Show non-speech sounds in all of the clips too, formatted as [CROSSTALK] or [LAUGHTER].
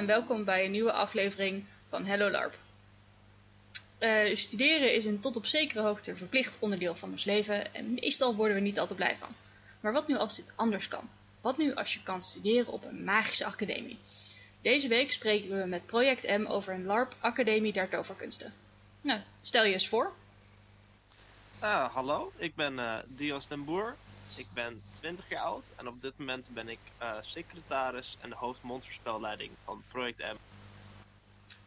en welkom bij een nieuwe aflevering van Hello LARP. Eh, studeren is een tot op zekere hoogte verplicht onderdeel van ons leven en meestal worden we niet altijd blij van. Maar wat nu als dit anders kan? Wat nu als je kan studeren op een magische academie? Deze week spreken we met Project M over een LARP Academie der Toverkunsten. Nou, stel je eens voor. Uh, hallo, ik ben uh, Dios den Boer. Ik ben 20 jaar oud en op dit moment ben ik uh, secretaris en hoofdmonsterspelleiding van Project M.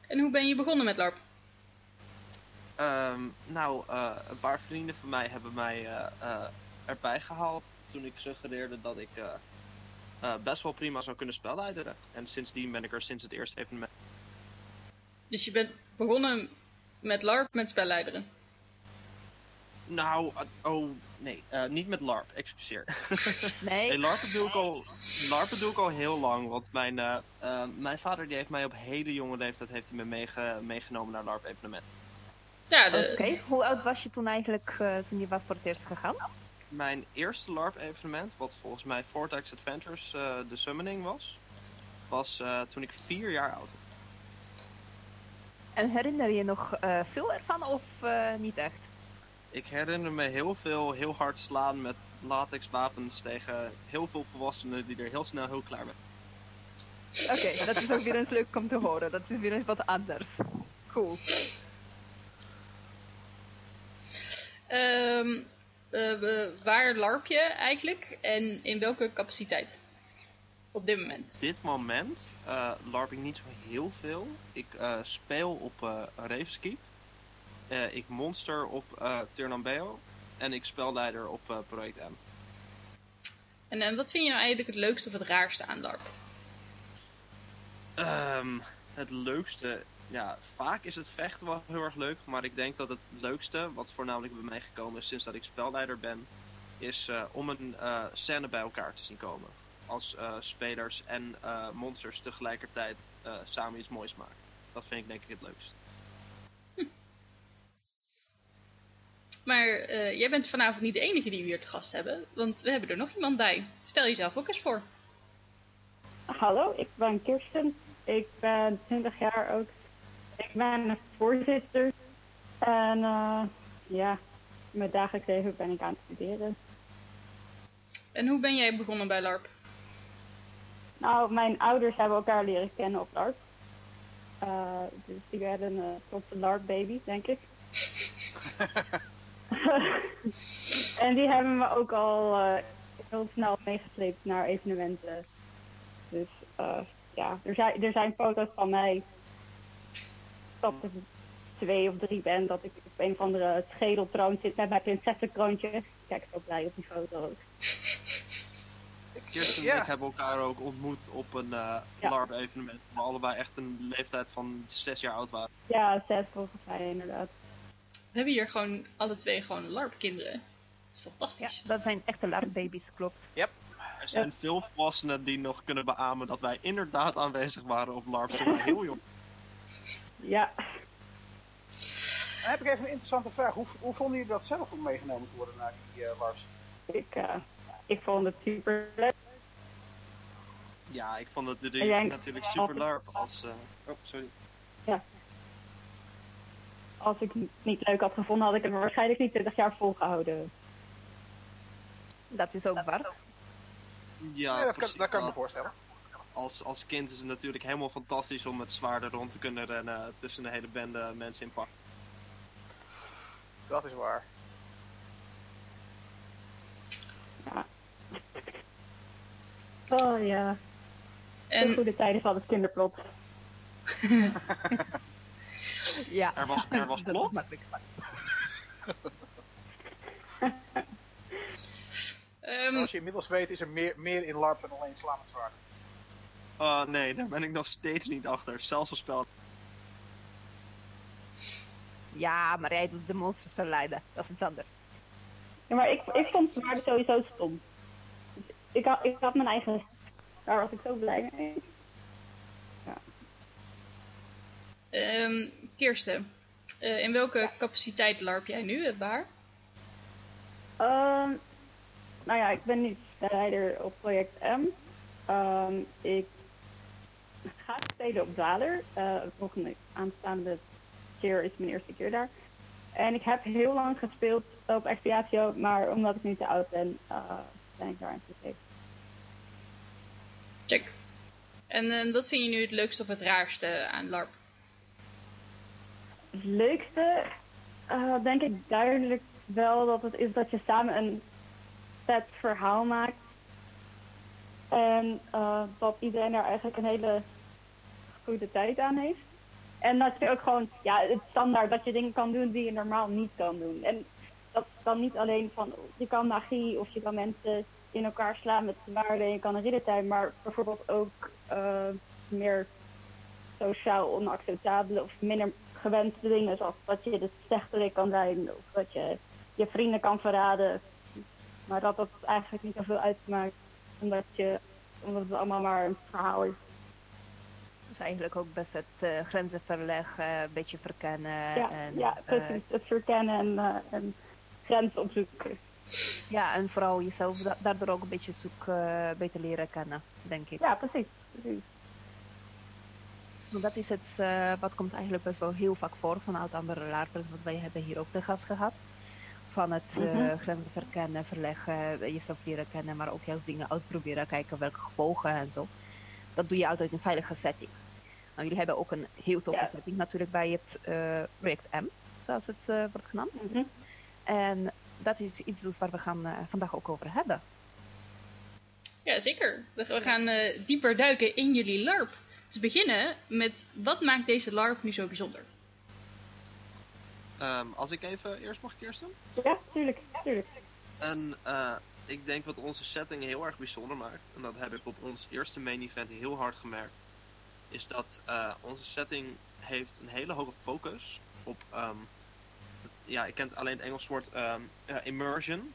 En hoe ben je begonnen met LARP? Um, nou, een paar vrienden van mij hebben mij erbij gehaald toen ik suggereerde dat ik best wel prima zou kunnen spelleideren. En sindsdien ben ik er sinds het eerste evenement. Dus je bent begonnen met LARP met spelleideren? Nou, oh nee, uh, niet met LARP, excuseer. [LAUGHS] Nee. nee LARP, doe ik al, LARP doe ik al heel lang, want mijn, uh, uh, mijn vader die heeft mij op hele jonge leeftijd heeft hij me meege, meegenomen naar LARP evenementen. Ja, de... Oké, hoe oud was je toen eigenlijk, toen je was voor het eerst gegaan? Mijn eerste LARP evenement, wat volgens mij Vortex Adventures de summoning was, was toen ik vier jaar oud was. En herinner je nog veel ervan of niet echt? Ik herinner me heel veel heel hard slaan met latexwapens tegen heel veel volwassenen die er heel snel heel klaar zijn. Oké, dat is ook weer eens leuk om te horen. Dat is weer eens wat anders. Cool. Um, uh, waar larp je eigenlijk en in welke capaciteit? Op dit moment? Op dit moment uh, larp ik niet zo heel veel. Ik uh, speel op uh, Ravenskeep. Uh, ik monster op uh, Turnambeo. En ik spelleider op uh, Project M. En, en wat vind je nou eigenlijk het leukste of het raarste aan LARP? Um, het leukste... Ja, vaak is het vechten wel heel erg leuk. Maar ik denk dat het leukste, wat voornamelijk bij mij gekomen is sinds dat ik spelleider ben... is om een scène bij elkaar te zien komen. Als spelers en monsters tegelijkertijd samen iets moois maken. Dat vind ik denk ik het leukst. Maar uh, jij bent vanavond niet de enige die we hier te gast hebben, want we hebben er nog iemand bij. Stel jezelf ook eens voor. Hallo, ik ben Kirsten. Ik ben 20 jaar oud. Ik ben een voorzitter. En uh, ja, in mijn dagelijks leven ben ik aan het studeren. En hoe ben jij begonnen bij LARP? Nou, mijn ouders hebben elkaar leren kennen op LARP. Uh, dus die werden uh, tot de LARP-baby, denk ik. [LAUGHS] [LAUGHS] en die hebben me ook al uh, heel snel meegesleept naar evenementen. Dus uh, ja, er zijn, er zijn foto's van mij dat ik twee of drie ben, dat ik op een of andere schedeltroon zit met mijn prinsessenkroontje. Kijk, zo blij op die foto ook. Kirsten en ik hebben elkaar ook ontmoet op een uh, ja. LARP-evenement. We allebei echt een leeftijd van zes jaar oud waren. Ja, zes volgens mij inderdaad. We hebben hier gewoon alle twee gewoon LARP-kinderen. Dat is fantastisch. Ja, dat zijn echte LARP-baby's, [LAUGHS] klopt. Yep. Er zijn yep. veel volwassenen die nog kunnen beamen dat wij inderdaad aanwezig waren op LARP toen we heel jong Ja. Dan heb ik even een interessante vraag. Hoe, hoe vonden jullie dat zelf om meegenomen te worden naar die uh, LARPs? Ik, uh, ik vond het super leuk. Ja, ik vond het natuurlijk super LARP als... Uh... Oh, sorry. Ja als ik het niet leuk had gevonden, had ik het waarschijnlijk niet 20 jaar volgehouden. Dat is ook waar. Ja, ja dat, kan, dat kan ik me voorstellen. Als, als kind is het natuurlijk helemaal fantastisch om met zwaarden rond te kunnen rennen tussen een hele bende mensen in pak. Dat is waar. Ja. Oh ja. En... De goede tijden van het kinderplot. [LAUGHS] [LAUGHS] Ja. Er was, er was [LAUGHS] plot? um, [LAUGHS] Als je inmiddels weet, is er meer, meer in LARP dan alleen slaan met zwaard. Uh, nee, daar ben ik nog steeds niet achter. Zelfs een spel. Ja, maar jij doet de monsterspel leiden. Dat is iets anders. Ja, maar ik, ik vond zwaarden sowieso stom. Ik had, ik had mijn eigen... Daar was ik zo blij mee. Ja. Um, Kirsten, uh, in welke ja. capaciteit larp jij nu, het waar? Um, nou ja, ik ben nu leider op project M. Um, ik ga spelen op Dwaler. Eh volgende aanstaande keer is mijn eerste keer daar. En ik heb heel lang gespeeld op Expiatio, maar omdat ik nu te oud ben, eh, ben ik daar aan Check. En eh, wat vind je nu het leukste of het raarste aan LARP? Leukste, eh, denk ik duidelijk wel dat het is dat je samen een vet verhaal maakt. En eh, dat iedereen daar eigenlijk een hele goede tijd aan heeft. En dat je ook gewoon, ja, het standaard, dat je dingen kan doen die je normaal niet kan doen. En dat dan niet alleen van, je kan magie of je kan mensen in elkaar slaan met zwaarden en je kan een riddertuin, maar bijvoorbeeld ook eh, meer sociaal onacceptabele of minder gewenste dingen, zoals dat je de slechterik kan zijn of dat je je vrienden kan verraden. Maar dat dat eigenlijk niet zoveel uitmaakt, omdat, je, omdat het allemaal maar een verhaal is. Dus eigenlijk ook best het eh, grenzen verleggen, een beetje verkennen. Ja, en, ja eh, precies. Het verkennen en, eh, en grenzen opzoeken. ja, en vooral jezelf da- daardoor ook een beetje zoek beter leren kennen, denk ik. Ja, precies. precies. Want Dat is het, eh, wat komt eigenlijk best wel heel vaak voor vanuit andere larpers, wat wij hebben hier ook te gast gehad. Van het eh, Mhm. grenzen verkennen, verleggen, jezelf leren kennen, maar ook juist dingen uitproberen, kijken welke gevolgen en zo. Dat doe je altijd in een veilige setting. Nou, jullie hebben ook een heel toffe Ja. setting natuurlijk bij het eh, project M, zoals het wordt genoemd. Mhm. En dat is iets dus waar we gaan vandaag ook over hebben. Ja, zeker. We, gaan dieper duiken in jullie LARP. Te beginnen met wat maakt deze LARP nu zo bijzonder? Ehm, als ik even eerst mag Kirsten. Ja, tuurlijk, tuurlijk. En eh, ik denk wat onze setting heel erg bijzonder maakt, en dat heb ik op ons eerste main event heel hard gemerkt, is dat eh, onze setting heeft een hele hoge focus op, ehm, ja, ik ken alleen het Engels woord ehm, eh, immersion.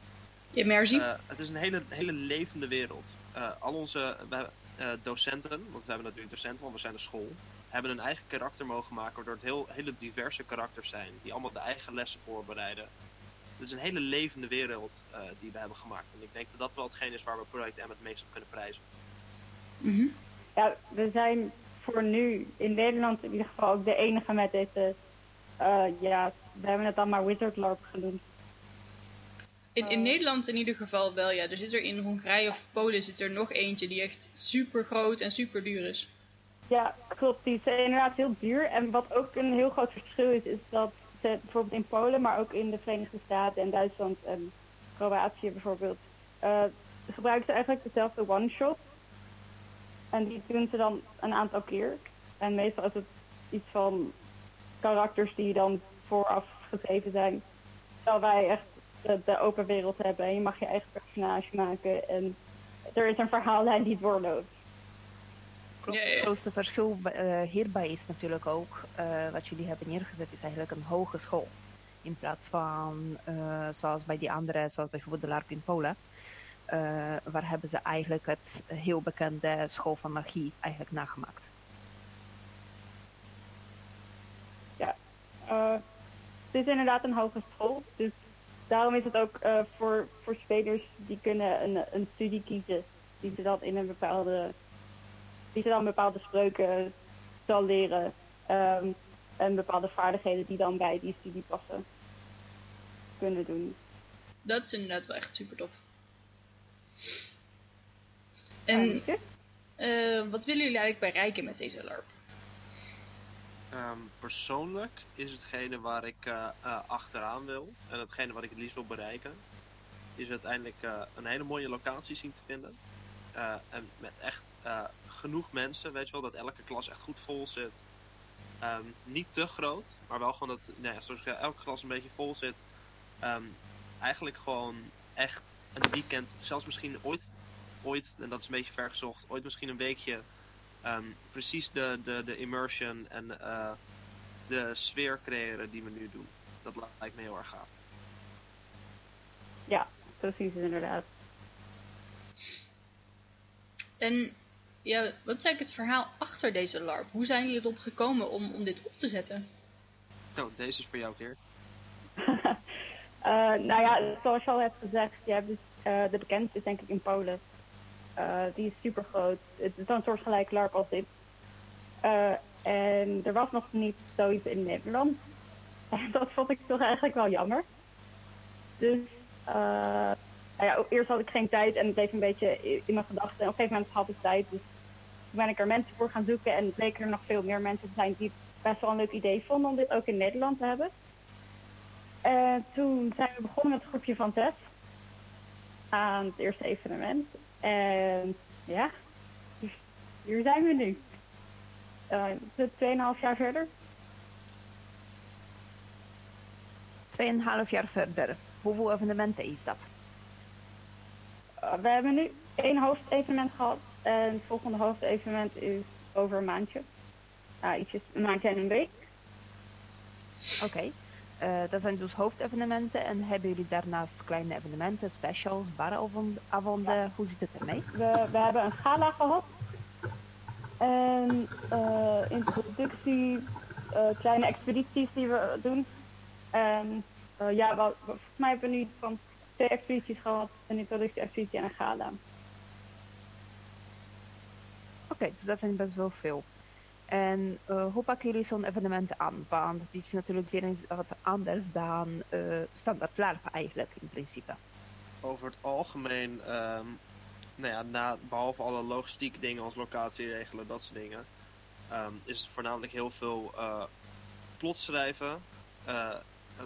Immersie? Eh, het is een hele, hele levende wereld. Eh, al onze we eh, docenten, want we hebben natuurlijk docenten, want we zijn een school, hebben een eigen karakter mogen maken, waardoor het heel, hele diverse karakters zijn, die allemaal de eigen lessen voorbereiden. Het is een hele levende wereld eh, die we hebben gemaakt. En ik denk dat dat wel hetgeen is waar we Project M het meest op kunnen prijzen. Mhm. Ja, we zijn voor nu in Nederland in ieder geval ook de enige met deze. eh, ja, we hebben het dan maar Wizard LARP genoemd. In, in Oh. Nederland in ieder geval wel, ja. Er zit er in Hongarije of Polen zit er nog eentje die echt super groot en super duur is. Ja, klopt. Die is inderdaad heel duur. En wat ook een heel groot verschil is, is dat ze bijvoorbeeld in Polen, maar ook in de Verenigde Staten en Duitsland en Kroatië bijvoorbeeld, eh, gebruiken ze eigenlijk dezelfde one-shot. En die doen ze dan een aantal keer. En meestal is het iets van karakters die dan vooraf geschreven zijn. Terwijl wij echt de, de open wereld hebben en je mag je eigen personage maken. En er is een verhaallijn die doorloopt. Ja, ja, Het ja. grootste verschil eh, hierbij is natuurlijk ook, eh, wat jullie hebben neergezet, is eigenlijk een hogeschool. In plaats van, eh, zoals bij die andere, zoals bijvoorbeeld de LARP in Polen, eh, waar hebben ze eigenlijk het heel bekende school van magie eigenlijk nagemaakt. Eh, het is inderdaad een hogeschool, dus daarom is het ook eh, voor, voor spelers die kunnen een, een studie kiezen die ze dan in een bepaalde, die ze dan bepaalde spreuken zal leren ehm, en bepaalde vaardigheden die dan bij die studie passen kunnen doen. Dat is inderdaad wel echt super tof. En Ja, eh, wat willen jullie eigenlijk bereiken met deze LARP? Ehm, persoonlijk is hetgene waar ik eh, eh, achteraan wil, en hetgene wat ik het liefst wil bereiken, is uiteindelijk eh, een hele mooie locatie zien te vinden. En met echt genoeg mensen, weet je wel, dat elke klas echt goed vol zit. Ehm, niet te groot, maar wel gewoon dat, nou ja, zoals ik elke klas een beetje vol zit. Ehm, eigenlijk gewoon echt een weekend, zelfs misschien ooit, ooit, en dat is een beetje vergezocht, ooit misschien een weekje Ehm, precies de, de, de immersion en eh, de sfeer creëren die we nu doen. Dat lijkt me heel erg gaaf. ja, precies inderdaad. En ja, wat is eigenlijk het verhaal achter deze LARP? Hoe zijn jullie erop gekomen om, om dit op te zetten? Nou, deze is voor jou, Keer. [LAUGHS] Eh, nou ja, zoals je al hebt gezegd, je hebt dus, eh, de bekendste is denk ik in Polen. Eh, die is super groot. Het is een soort gelijk LARP als dit. Eh, en er was nog niet zoiets in Nederland. [LAUGHS] En dat vond ik toch eigenlijk wel jammer. Dus eh, ja, eerst had ik geen tijd en het bleef een beetje in mijn gedachten. En op een gegeven moment had ik tijd. Dus toen ben ik er mensen voor gaan zoeken. En bleken er nog veel meer mensen te zijn die best wel een leuk idee vonden om dit ook in Nederland te hebben. En toen zijn we begonnen met het groepje van Tess. Aan het eerste evenement. En ja, dus hier zijn we nu. Eh, het is 2,5 jaar verder. Tweeënhalf jaar verder. Hoeveel evenementen is dat? Uh, we hebben nu één hoofdevenement gehad. En het volgende hoofdevenement is over een maandje. Ja, ietsjes, een maandje en een week. Oké. Eh, dat zijn dus hoofdevenementen. En hebben jullie daarnaast kleine evenementen, specials, baravonden? Hoe zit het ermee? We, we hebben een gala gehad. En eh, introductie, eh, kleine expedities die we doen. En ja, wel- volgens mij hebben we nu van twee expedities gehad. Een introductie-expeditie en een gala. Oké, dus dat zijn best wel veel. En eh, hoe pakken jullie zo'n evenement aan? Want dit is natuurlijk weer eens wat anders dan eh, standaard LARP eigenlijk in principe. Over het algemeen, ehm, nou ja, na, behalve alle logistiek dingen als locatie regelen, dat soort dingen, ehm, is het voornamelijk heel veel eh plots schrijven.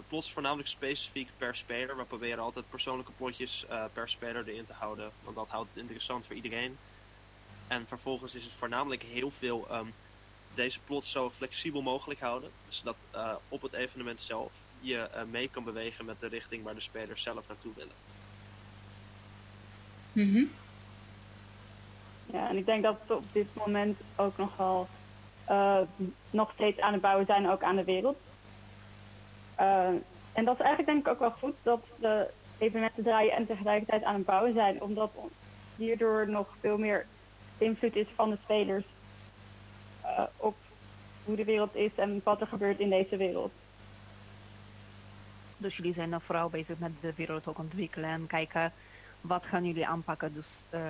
Plots voornamelijk specifiek per speler. We proberen altijd persoonlijke plotjes per speler erin te houden, want dat houdt het interessant voor iedereen. En vervolgens is het voornamelijk heel veel ehm, deze plots zo flexibel mogelijk houden, zodat eh, op het evenement zelf je eh, mee kan bewegen met de richting waar de spelers zelf naartoe willen. Mhm. Ja, en ik denk dat we op dit moment ook nog wel eh, nog steeds aan het bouwen zijn, ook aan de wereld. Eh, en dat is eigenlijk denk ik ook wel goed dat de evenementen draaien en tegelijkertijd aan het bouwen zijn, omdat hierdoor nog veel meer invloed is van de spelers eh, op hoe de wereld is en wat er gebeurt in deze wereld. Dus jullie zijn nog vooral bezig met de wereld ook ontwikkelen en kijken wat gaan jullie aanpakken dus eh,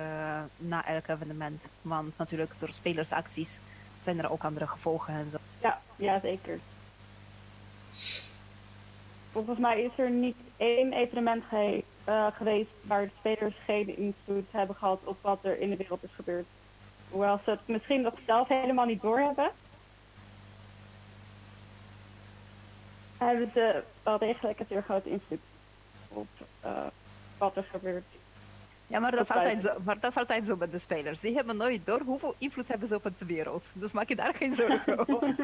na elk evenement. Want natuurlijk door spelersacties zijn er ook andere gevolgen en zo. Ja, ja, zeker. Volgens mij is er niet één evenement ge- eh, geweest waar de spelers geen invloed hebben gehad op wat er in de wereld is gebeurd. Hoewel ze het misschien nog zelf helemaal niet doorhebben. Hebben ze wel degelijk een zeer grote invloed op eh, wat er gebeurt. Ja, maar dat, is altijd zo, maar dat is altijd zo met de spelers. Die hebben nooit door hoeveel invloed hebben ze op de wereld. Dus maak je daar geen zorgen [LAUGHS] over.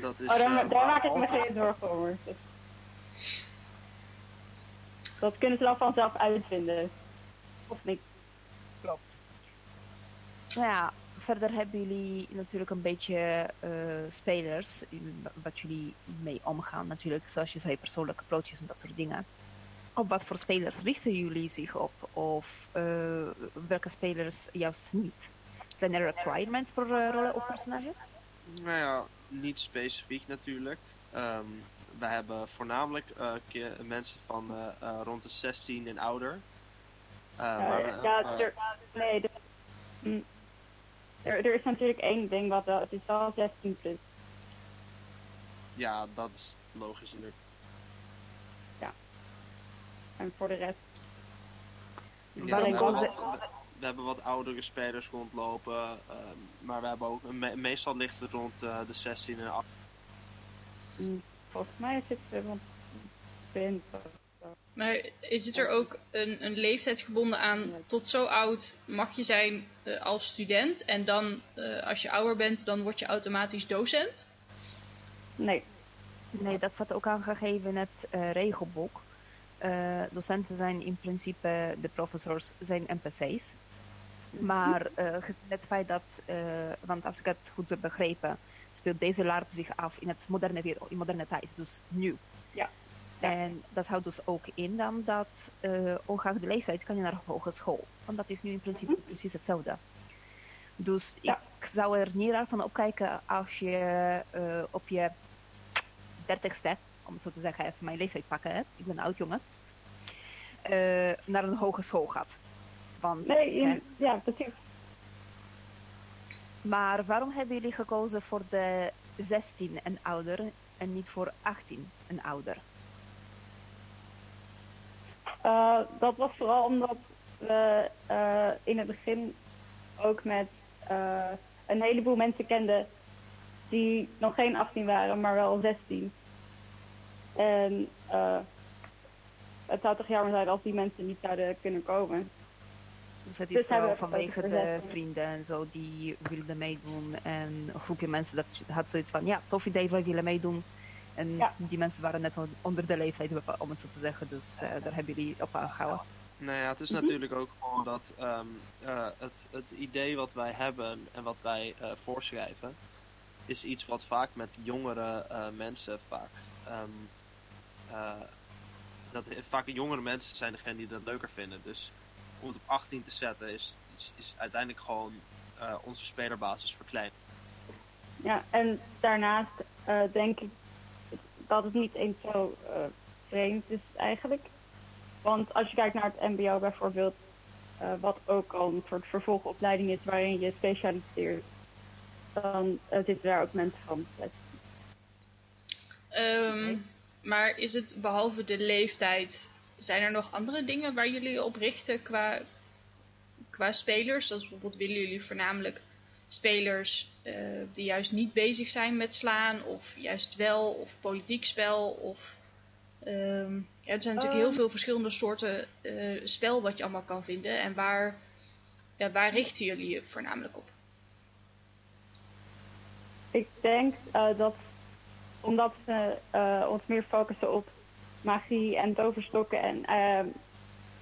Dat is, Oh, daar, eh, daar maak ik me geen zorgen over. Dat, dat kunnen ze dan vanzelf uitvinden. Of niet. Klopt. Nou ja, verder hebben jullie natuurlijk een beetje eh, spelers wat jullie mee omgaan. Natuurlijk, zoals je zei, persoonlijke approaches en dat soort dingen. Op wat voor spelers richten jullie zich op? Of eh, welke spelers juist niet? Zijn er requirements voor eh, rollen of personages? Nou ja, niet specifiek natuurlijk. Ehm we hebben voornamelijk eh, mensen van rond de 16 en ouder. Eh, Ja, maar ja, er, nee, hm. Er, er is natuurlijk één ding wat wel, het is wel 16 plus. ja, dat is logisch natuurlijk. En voor de rest, Ja, we, hebben kozen- wat, we hebben wat oudere spelers rondlopen, ehm, maar we hebben ook, me- meestal ligt het rond eh, de 16 en 18. hm, volgens mij zit er rond 20. Maar is het er ook een, een leeftijd gebonden aan tot zo oud mag je zijn eh, als student en dan eh, als je ouder bent dan word je automatisch docent? Nee, Nee, dat staat ook aangegeven in het eh, regelboek. Eh, docenten zijn in principe, de professors zijn NPC's. Maar eh, gezien het feit dat, eh, want als ik het goed heb begrepen, speelt deze LARP zich af in het moderne wereld, in moderne tijd, dus nu. Ja. En dat houdt dus ook in dan dat, eh ongeacht de leeftijd, kan je naar hogeschool. Want dat is nu in principe precies hetzelfde. Dus Ja. ik zou er niet raar van opkijken als je eh, op je dertigste, om het zo te zeggen, even mijn leeftijd pakken. Hè? Ik ben oud jongens. eh, naar een hogeschool gaat. Want nee, hè, ja, precies. Maar waarom hebben jullie gekozen voor de 16 en ouder en niet voor 18 en ouder? Uh, dat was vooral omdat we uh, in het begin ook met uh, een heleboel mensen kenden die nog geen 18 waren, maar wel 16. En het zou toch jammer zijn als die mensen niet zouden kunnen komen. Dus het is dus vooral vanwege de vrienden en zo die wilden meedoen. En een groepje mensen dat had zoiets van, ja, tof idee, wij willen meedoen. En ja. die mensen waren net onder de leeftijd, om het zo te zeggen. Dus uh, daar hebben jullie op aangehouden. Nou ja, het is natuurlijk ook gewoon dat um, uh, het, het idee wat wij hebben en wat wij uh, voorschrijven, is iets wat vaak met jongere mensen vaak. Um, dat vaak jongere mensen zijn degene die dat leuker vinden. Dus om het op 18 te zetten is, is, is uiteindelijk gewoon onze spelerbasis verkleinen. Ja, en daarnaast denk ik dat het niet eens zo uh, vreemd is eigenlijk. Want als je kijkt naar het MBO bijvoorbeeld, uh, wat ook al een soort vervolgopleiding is waarin je specialiseert, dan uh, zitten daar ook mensen van. Um, maar is het behalve de leeftijd, zijn er nog andere dingen waar jullie op richten qua, qua spelers? Zoals bijvoorbeeld willen jullie voornamelijk spelers uh, die juist niet bezig zijn met slaan, of juist wel, of politiek spel, of. Um, ja, er zijn natuurlijk heel ehm. veel verschillende soorten uh, spel wat je allemaal kan vinden. En waar, ja, waar richten jullie je voornamelijk op? Ik denk uh, dat omdat we ons meer focussen op magie en toverstokken en ehm,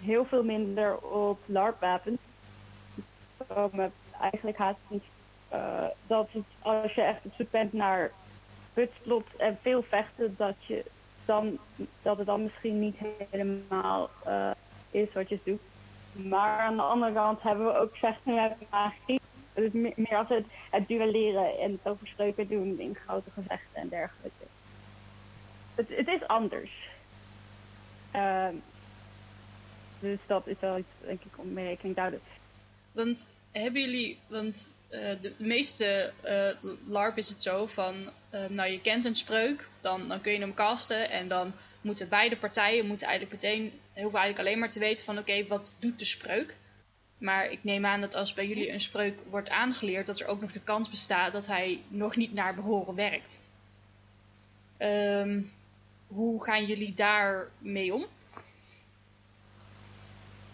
heel veel minder op LARP-wapens, komen eigenlijk haast niet uh, dat het, als je echt op zoek bent naar hutslot en veel vechten, dat, je dan, dat het dan misschien niet helemaal uh, is wat je doet. Maar aan de andere kant hebben we ook vechten met magie. Dus meer als het, het duelleren en toverspreuken doen in grote gevechten en dergelijke. Het, het is anders. Uh, dus dat is wel iets, denk ik, om mee te houden. Want hebben jullie, want uh, de, meeste uh, LARP is het zo van, uh, nou je kent een spreuk, dan, dan kun je hem casten en dan moeten beide partijen moeten eigenlijk meteen, hoeven eigenlijk alleen maar te weten van oké, wat doet de spreuk? Maar ik neem aan dat als bij jullie een spreuk wordt aangeleerd, dat er ook nog de kans bestaat dat hij nog niet naar behoren werkt. Um, hoe gaan jullie daar mee om?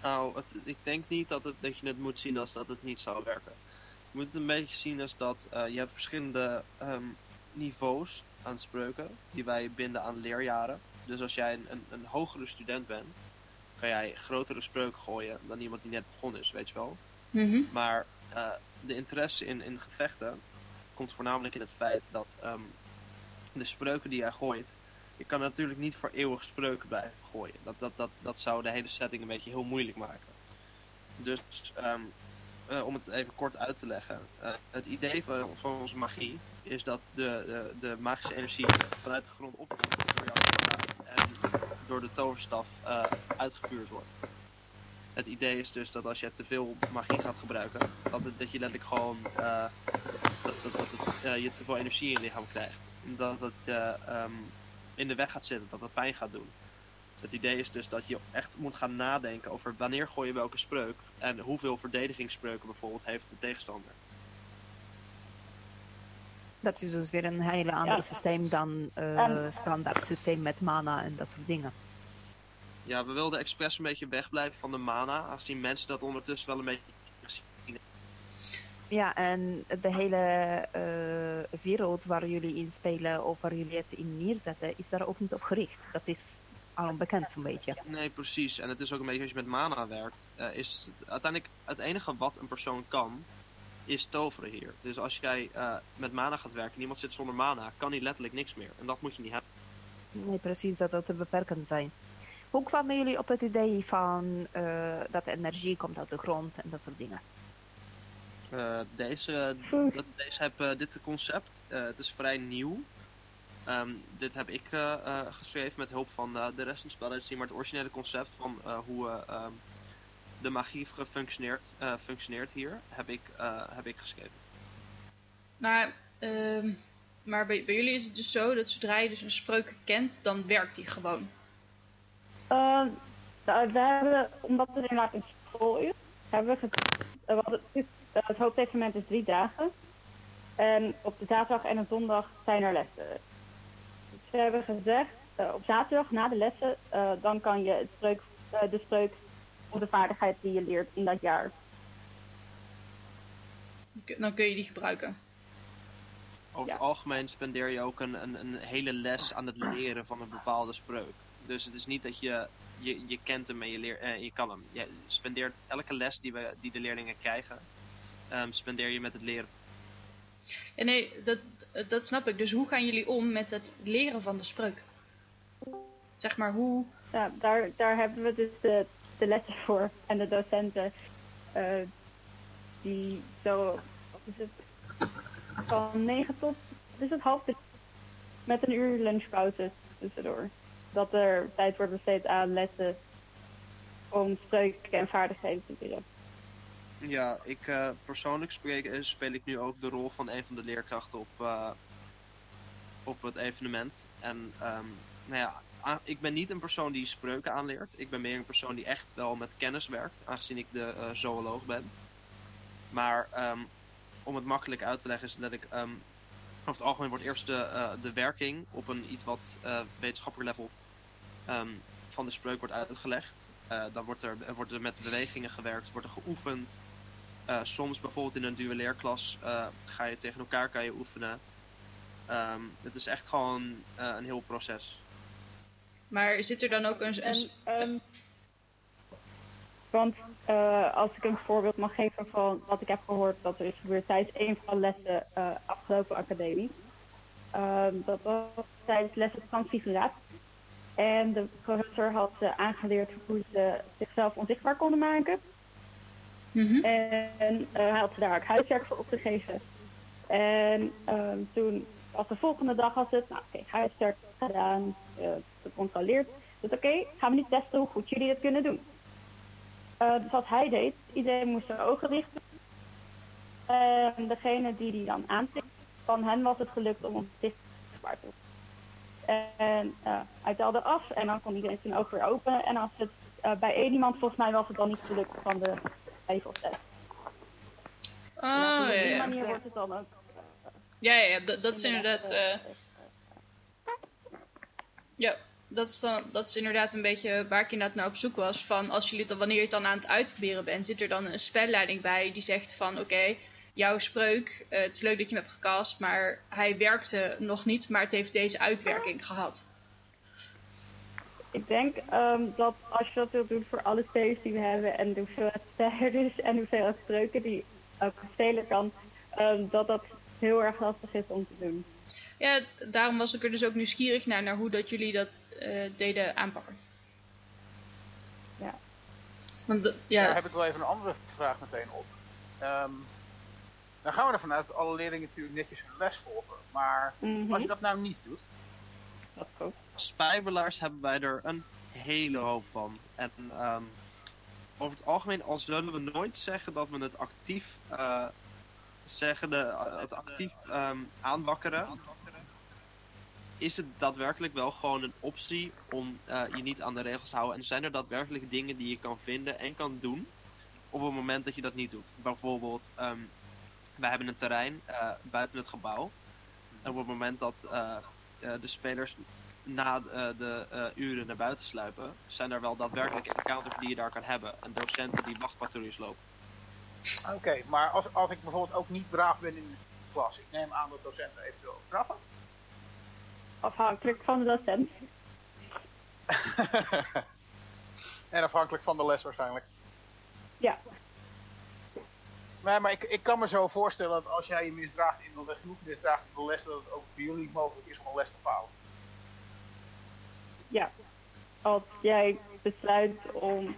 Nou, ik denk niet dat, het, dat je het moet zien als dat het niet zou werken. Je moet het een beetje zien als dat uh, je hebt verschillende um, niveaus aan spreuken die wij binden aan leerjaren. Dus als jij een, een, een, hogere student bent, kan jij grotere spreuken gooien dan iemand die net begonnen is, weet je wel. Mm -hmm. Maar uh, de interesse in, in gevechten komt voornamelijk in het feit dat um, de spreuken die jij gooit, je kan natuurlijk niet voor eeuwig spreuken blijven gooien. Dat, dat, dat, dat zou de hele setting een beetje heel moeilijk maken. Dus um, uh, om het even kort uit te leggen. Uh, het idee van, van onze magie is dat de, de, magische energie vanuit de grond opkomt door en door de toverstaf uh, uitgevuurd wordt. Het idee is dus dat als je te veel magie gaat gebruiken, dat, het, dat je letterlijk gewoon dat, dat, je te veel energie in je lichaam krijgt. Dat het um, in de weg gaat zitten, dat het pijn gaat doen. Het idee is dus dat je echt moet gaan nadenken over wanneer gooi je welke spreuk en hoeveel verdedigingsspreuken bijvoorbeeld heeft de tegenstander. Dat is dus weer een hele ander ja. systeem dan uh, standaard systeem met mana en dat soort dingen. Ja, we wilden expres een beetje wegblijven van de mana, aangezien mensen dat ondertussen wel een beetje gezien ja, en de hele uh, wereld waar jullie in spelen of waar jullie het in neerzetten, is daar ook niet op gericht. Dat is al bekend zo'n beetje. Nee, precies. En het is ook een beetje als je met mana werkt, uh, is het uiteindelijk het enige wat een persoon kan, is toveren hier. Dus als jij uh, met mana gaat werken en iemand zit zonder mana, kan hij letterlijk niks meer. En dat moet je niet hebben. Nee, precies. Dat zou te beperkend zijn. Hoe kwamen jullie op het idee van uh, dat energie komt uit de grond en dat soort dingen? Uh, deze, dat, deze heb, uh, dit concept, uh, het is vrij nieuw. Um, dit heb ik geschreven met hulp van de rest van het spel. Maar het originele concept van hoe um, de magie functioneert, functioneert hier, heb ik, heb ik geschreven. Nou, ehm, maar bij, bij jullie is het dus zo dat zodra je dus een spreuk kent, dan werkt die gewoon. Uh, nou, we hebben, omdat het inderdaad een school is, hebben we eh, het, is, eh, het hoofdevenement is drie dagen. En op de zaterdag en de zondag zijn er lessen. We hebben gezegd, eh, op zaterdag na de lessen, eh, dan kan je het spreuk, eh, de spreuk of de vaardigheid die je leert in dat jaar. Dan kun je die gebruiken. Over Ja. het algemeen spendeer je ook een, een, een hele les aan het leren van een bepaalde spreuk. Dus het is niet dat je, je, je kent hem en je, leer, eh, je kan hem. Je spendeert elke les die, we, die de leerlingen krijgen, ehm, spendeer je met het leren. Ja, nee, dat, dat snap ik. Dus hoe gaan jullie om met het leren van de spreuk? Zeg maar, hoe... Ja, daar, daar hebben we dus de, de lessen voor en de docenten eh, die zo, is het, van 9 tot, is het, half met een uur lunchpauze tussendoor. Dat er tijd wordt besteed aan lessen om spreuken en vaardigheden te leren. Ja, ik eh, persoonlijk spreek, eh, speel ik nu ook de rol van een van de leerkrachten op, eh, op het evenement. En ehm, nou ja, ik ben niet een persoon die spreuken aanleert. Ik ben meer een persoon die echt wel met kennis werkt, aangezien ik de zooloog ben. Maar ehm, om het makkelijk uit te leggen is dat ik... ehm, over het algemeen wordt eerst de, de werking op een iets wat wetenschappelijk level van de spreuk wordt uitgelegd. Eh, dan wordt er, er wordt er met bewegingen gewerkt, wordt er geoefend. Eh, soms bijvoorbeeld in een duelleerklas eh, ga je tegen elkaar kan je oefenen. Ehm, het is echt gewoon eh, een heel proces. Maar zit er dan ook een... En, een ehm, want eh, als ik een voorbeeld mag geven van wat ik heb gehoord dat er is gebeurd tijdens een van de lessen eh, afgelopen academie. Ehm, dat was tijdens lessen transfiguratie. En de professor had ze aangeleerd hoe ze zichzelf onzichtbaar konden maken. Mhm. En eh, hij had ze daar ook huiswerk voor opgegeven. En ehm, toen was de volgende dag was het, nou oké, huiswerk gedaan, eh, gecontroleerd. Dus oké, gaan we niet testen hoe goed jullie het kunnen doen. Eh, dus wat hij deed, iedereen moest zijn ogen richten. En degene die die dan aantikt, van hen was het gelukt om hem zichtbaar te doen. En eh, hij telde af en dan kon iedereen zijn oog weer openen. En als het eh, bij één iemand, volgens mij was het dan niet gelukt van de vijf of zes. Oh, Ja, ja, op die ja. manier wordt het dan ook. Ja, ja, ja, dat, is inderdaad... eh, eh, ja, dat is, dan, dat is inderdaad een beetje waar ik inderdaad naar op zoek was. Van als jullie dan, wanneer je het dan aan het uitproberen bent, zit er dan een spelleiding bij die zegt van oké, jouw spreuk, eh, het is leuk dat je hem hebt gecast, maar hij werkte nog niet, maar het heeft deze uitwerking gehad. Ik denk ehm, dat als je dat wilt doen voor alle spelers die we hebben en de hoeveelheid spelers [LAUGHS] en de hoeveelheid spreuken die elke speler kan, ehm, dat dat heel erg lastig is om te doen. Ja, daarom was ik er dus ook nieuwsgierig naar, naar hoe dat jullie dat eh, deden aanpakken. Ja. Want d- Daar ja, heb ik wel even een andere vraag meteen op. Ehm, dan gaan we ervan uit dat alle leerlingen natuurlijk netjes hun les volgen. Maar Mhm, als je dat nou niet doet, ook. Spijbelaars hebben wij er een hele hoop van. En ehm, over het algemeen, al zullen we nooit zeggen dat we het actief, eh, zeggen de, het actief ehm, aanwakkeren, is het daadwerkelijk wel gewoon een optie om eh, je niet aan de regels te houden. En zijn er daadwerkelijk dingen die je kan vinden en kan doen op het moment dat je dat niet doet. Bijvoorbeeld, ehm wij hebben een terrein eh, buiten het gebouw. En op het moment dat eh, eh, de spelers na eh, de eh, uren naar buiten sluipen, zijn er wel daadwerkelijk encounters die je daar kan hebben. En docenten die wachtpatrouilles lopen. oké. maar als, als ik bijvoorbeeld ook niet braaf ben in de klas, ik neem aan dat docenten eventueel straffen. Afhankelijk van de docent. [LAUGHS] en afhankelijk van de les waarschijnlijk. Ja, Nee, maar ik, ik kan me zo voorstellen dat als jij je misdraagt in de genoeg misdraagt in de les, dat het ook voor jullie mogelijk is om een les te falen. ja. Als jij besluit om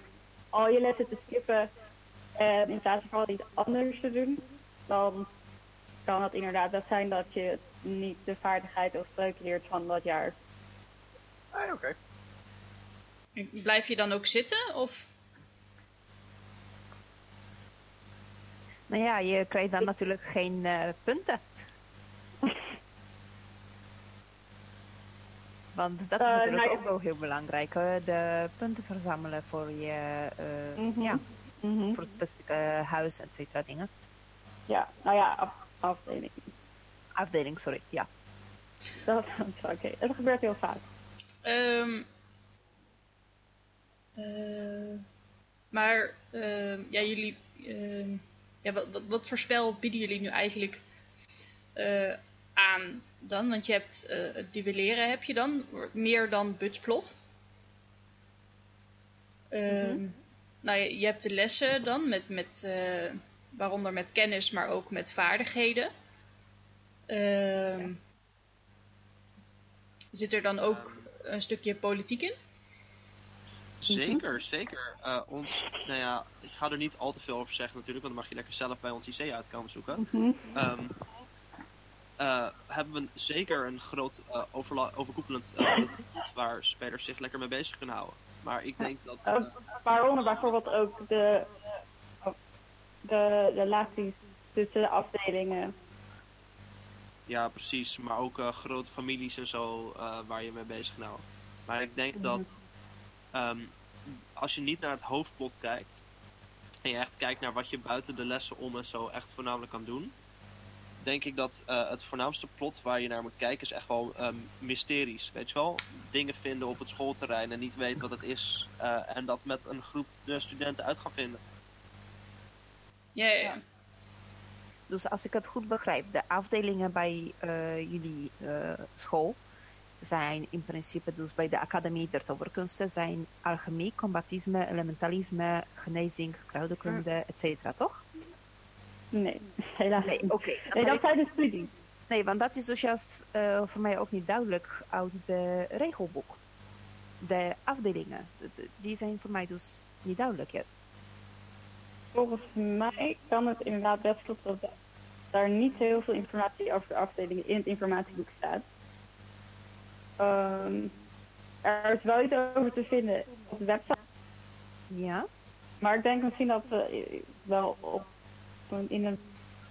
al je lessen te skippen en in plaats van iets anders te doen, dan kan het inderdaad wel zijn dat je niet de vaardigheid of spreuk leert van dat jaar. Nee, oké. blijf je dan ook zitten? Of Nou ja, je krijgt dan natuurlijk geen eh, punten. Want dat is eh, natuurlijk nou ook wel heel belangrijk. Hè? De punten verzamelen voor je mhm. ja, mhm. voor het specifieke huis en cetera dingen. Ja, nou ja, af, afdeling. Afdeling, sorry, ja. Dat oké. Dat gebeurt heel vaak. Um, maar ehm, ja, jullie ehm, ja, wat, wat, wat voor spel bieden jullie nu eigenlijk eh, aan dan? Want je hebt eh, het duelleren heb je dan, meer dan butsplot. Ehm, Mhm. Nou, je, je hebt de lessen dan, met, met, eh, waaronder met kennis, maar ook met vaardigheden. Ehm, Zit er dan ook een stukje politiek in? Zeker, zeker. Eh, ons, nou ja, ik ga er niet al te veel over zeggen natuurlijk, want dan mag je lekker zelf bij ons IC uit komen zoeken. Mhm. Ehm, eh, hebben we zeker een groot eh, overkoepelend waar spelers zich lekker mee bezig kunnen houden. Maar ik denk dat... Waaronder bijvoorbeeld ook de, de relaties tussen de afdelingen. Ja, precies. Maar ook grote families en zo waar je mee bezig kan houden. Maar ik denk dat ehm, als je niet naar het hoofdplot kijkt en je echt kijkt naar wat je buiten de lessen om en zo echt voornamelijk kan doen, denk ik dat eh, het voornaamste plot waar je naar moet kijken is echt wel ehm, mysteries. Weet je wel? Dingen vinden op het schoolterrein en niet weten wat het is. eh, en dat met een groep de studenten uit gaan vinden. Ja, ja, ja. Dus als ik het goed begrijp, de afdelingen bij eh, jullie eh, school zijn in principe dus bij de Academie der Toverkunsten zijn alchemie, combatisme, elementalisme, genezing, kruidenkunde, et cetera, toch? Nee, helaas. Nee, oké. Nee, dat zijn de studies. Nee, want dat is dus juist eh, voor mij ook niet duidelijk uit de regelboek. De afdelingen, de- de- die zijn voor mij dus niet duidelijk. Volgens mij kan het inderdaad best kloppen dat daar niet heel veel informatie over de afdelingen in het informatieboek staat. Ehm, er is wel iets over te vinden op de website, ja? maar ik denk misschien dat we wel op, in het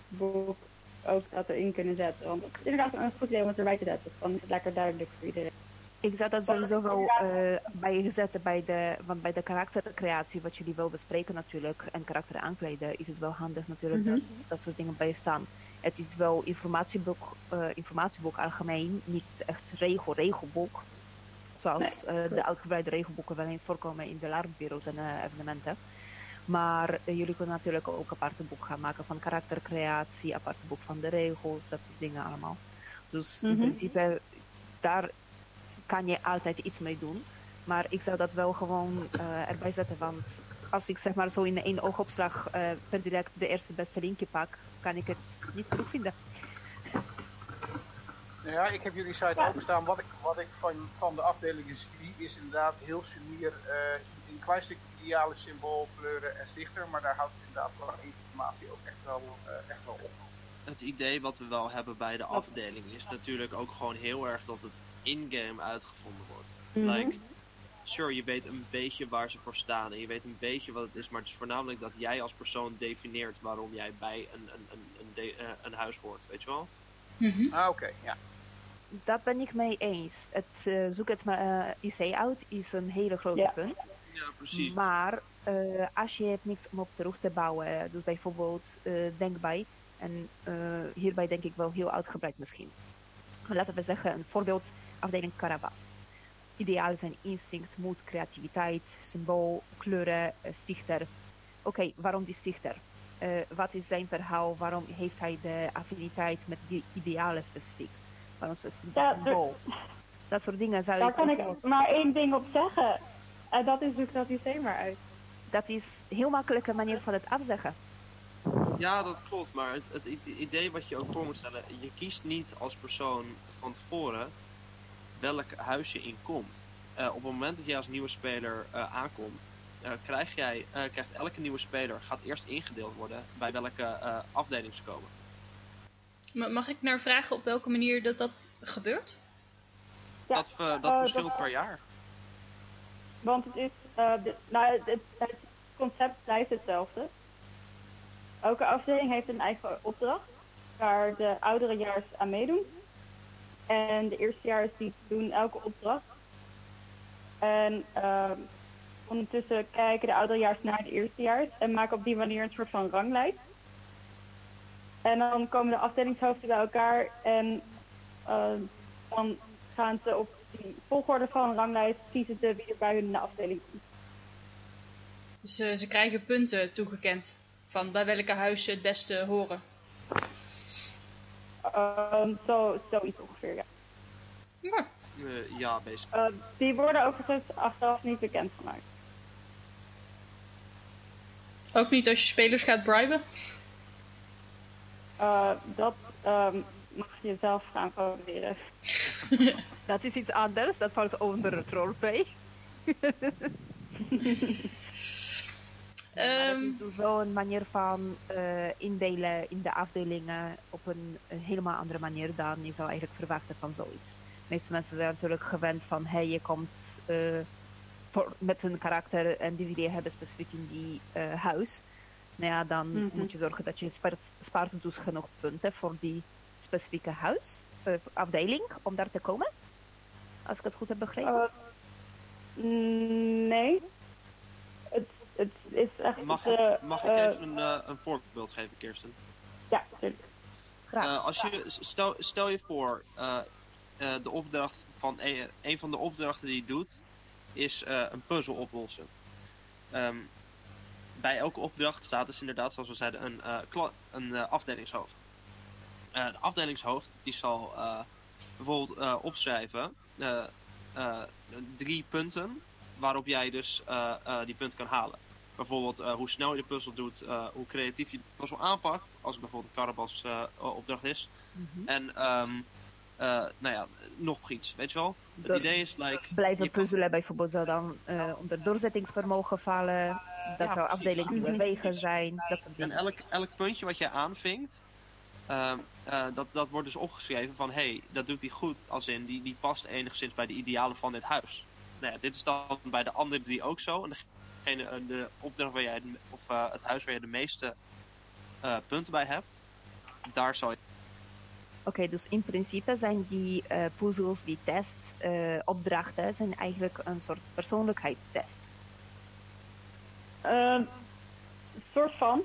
boek ook dat erin kunnen zetten. Want het is inderdaad een goed idee om het erbij te zetten. Dan is het lekker duidelijk voor iedereen. Ik zou dat sowieso wel eh bij je zetten bij de, want bij de karaktercreatie, wat jullie wel bespreken natuurlijk, en karakter aankleden, is het wel handig natuurlijk Mhm. dat dat soort dingen bij je staan. Het is wel informatieboek, eh, informatieboek algemeen, niet echt regel, regelboek. Zoals eh, de uitgebreide regelboeken wel eens voorkomen in de LARP-wereld en evenementen. Maar jullie kunnen natuurlijk ook aparte boek gaan maken van karaktercreatie, aparte boek van de regels, dat soort dingen allemaal. Dus in Mhm. principe, daar kan je altijd iets mee doen. Maar ik zou dat wel gewoon eh, erbij zetten, want als ik zeg maar zo in één oogopslag eh, per direct de eerste beste linkje pak, kan ik het niet genoeg vinden. Nou ja, ik heb jullie site openstaan. Wat ik, wat ik van, van de afdelingen zie, is inderdaad heel sumier. eh een klein stukje ideale symbool, kleuren en stichter. Maar daar houdt het inderdaad qua informatie ook echt wel, eh, echt wel op. Het idee wat we wel hebben bij de afdeling is natuurlijk ook gewoon heel erg dat het in-game uitgevonden wordt. Mhm. Like, sure, je weet een beetje waar ze voor staan en je weet een beetje wat het is, maar het is voornamelijk dat jij als persoon defineert waarom jij bij een, een, een, een, de- eh, een huis hoort, weet je wel? Mhm. Ah, oké, ja. Dat ben ik mee eens. Het eh, zoek het maar eh, IC uit is een hele grote Ja. punt. Ja, precies. Maar eh, als je hebt niks om op terug te bouwen, dus bijvoorbeeld eh, denk bij, en eh, hierbij denk ik wel heel uitgebreid misschien. Laten we zeggen, een voorbeeld, afdeling Carabas. Idealen zijn instinct, moed, creativiteit, symbool, kleuren, eh, stichter. Oké, waarom die stichter? Eh, wat is zijn verhaal? Waarom heeft hij de affiniteit met die idealen specifiek? Waarom specifiek Ja, er- symbool? Dat soort dingen zou Daar ik kan ik maar één ding op zeggen. En dat is zoek dat IC maar uit. Dat is een heel makkelijke manier van het afzeggen. Ja, dat klopt, maar het, het idee wat je ook voor moet stellen, je kiest niet als persoon van tevoren welk huis je in komt. Eh, op het moment dat jij als nieuwe speler eh, aankomt, eh, krijg jij, eh, krijgt elke nieuwe speler gaat eerst ingedeeld worden bij welke eh, afdeling ze komen. Ma- Mag ik naar vragen op welke manier dat dat gebeurt? Ja, dat dat verschilt dat- per jaar. Want het is, eh, de- nou, het, het, concept blijft hetzelfde. Elke afdeling heeft een eigen opdracht waar de ouderejaars aan meedoen. En de eerstejaars die doen elke opdracht. En ehm, ondertussen kijken de ouderejaars naar de eerstejaars en maken op die manier een soort van ranglijst. En dan komen de afdelingshoofden bij elkaar en eh, dan gaan ze op die volgorde van ranglijst kiezen ze wie er bij hun in de afdeling komt. Dus eh, ze krijgen punten toegekend van bij welke huis ze het beste horen. Ehm, zo, zoiets ongeveer, ja. Ja. Ja, basic. Eh, die worden overigens achteraf niet bekendgemaakt. Ook niet als je spelers gaat briben. Eh, dat ehm, mag je zelf gaan proberen. [LAUGHS] Dat is iets anders, dat valt onder het roleplay. [LAUGHS] Maar Ehm, het is dus wel een manier van eh, indelen in de afdelingen op een, een helemaal andere manier dan je zou eigenlijk verwachten van zoiets. De meeste mensen zijn natuurlijk gewend van hey, je komt eh, voor, met een karakter en die idee hebben specifiek in die eh, huis. Nou ja, dan Mhm. moet je zorgen dat je spaart, spaart dus genoeg punten voor die specifieke huis, afdeling, om daar te komen. Als ik het goed heb begrepen. Nee. Het, is echt... Mag, eh, mag ik eh, even een, eh, een voorbeeld geven, Kirsten? Ja, natuurlijk. Graag. Als je, stel, stel je voor, de opdracht van een, een van de opdrachten die je doet, is een puzzel oplossen. Ehm, bij elke opdracht staat dus inderdaad, zoals we zeiden, een, een afdelingshoofd. Eh, de afdelingshoofd die zal bijvoorbeeld opschrijven drie punten waarop jij dus die punten kan halen. Bijvoorbeeld eh, hoe snel je de puzzel doet, eh, hoe creatief je de puzzel aanpakt, als het bijvoorbeeld een Carabas eh, opdracht is. Mhm. En ehm, eh, nou ja, nog iets, weet je wel? Het Door- idee is like... Blijven kan- puzzelen bijvoorbeeld zou dan eh, onder doorzettingsvermogen vallen. Dat Ja, zou afdeling die bewegen zijn. Dat soort En elk, elk puntje wat jij aanvinkt, ehm, eh, dat, dat wordt dus opgeschreven van hé, hey, dat doet hij goed. Als in, die, die past enigszins bij de idealen van dit huis. Nou ja, dit is dan bij de andere drie ook zo. En degene, eh, de opdracht waar jij, of eh, het huis waar je de meeste eh, punten bij hebt, daar zal je. Oké, dus in principe zijn die eh, puzzels, die tests, eh, opdrachten, zijn eigenlijk een soort persoonlijkheidstest. Ehm, soort van.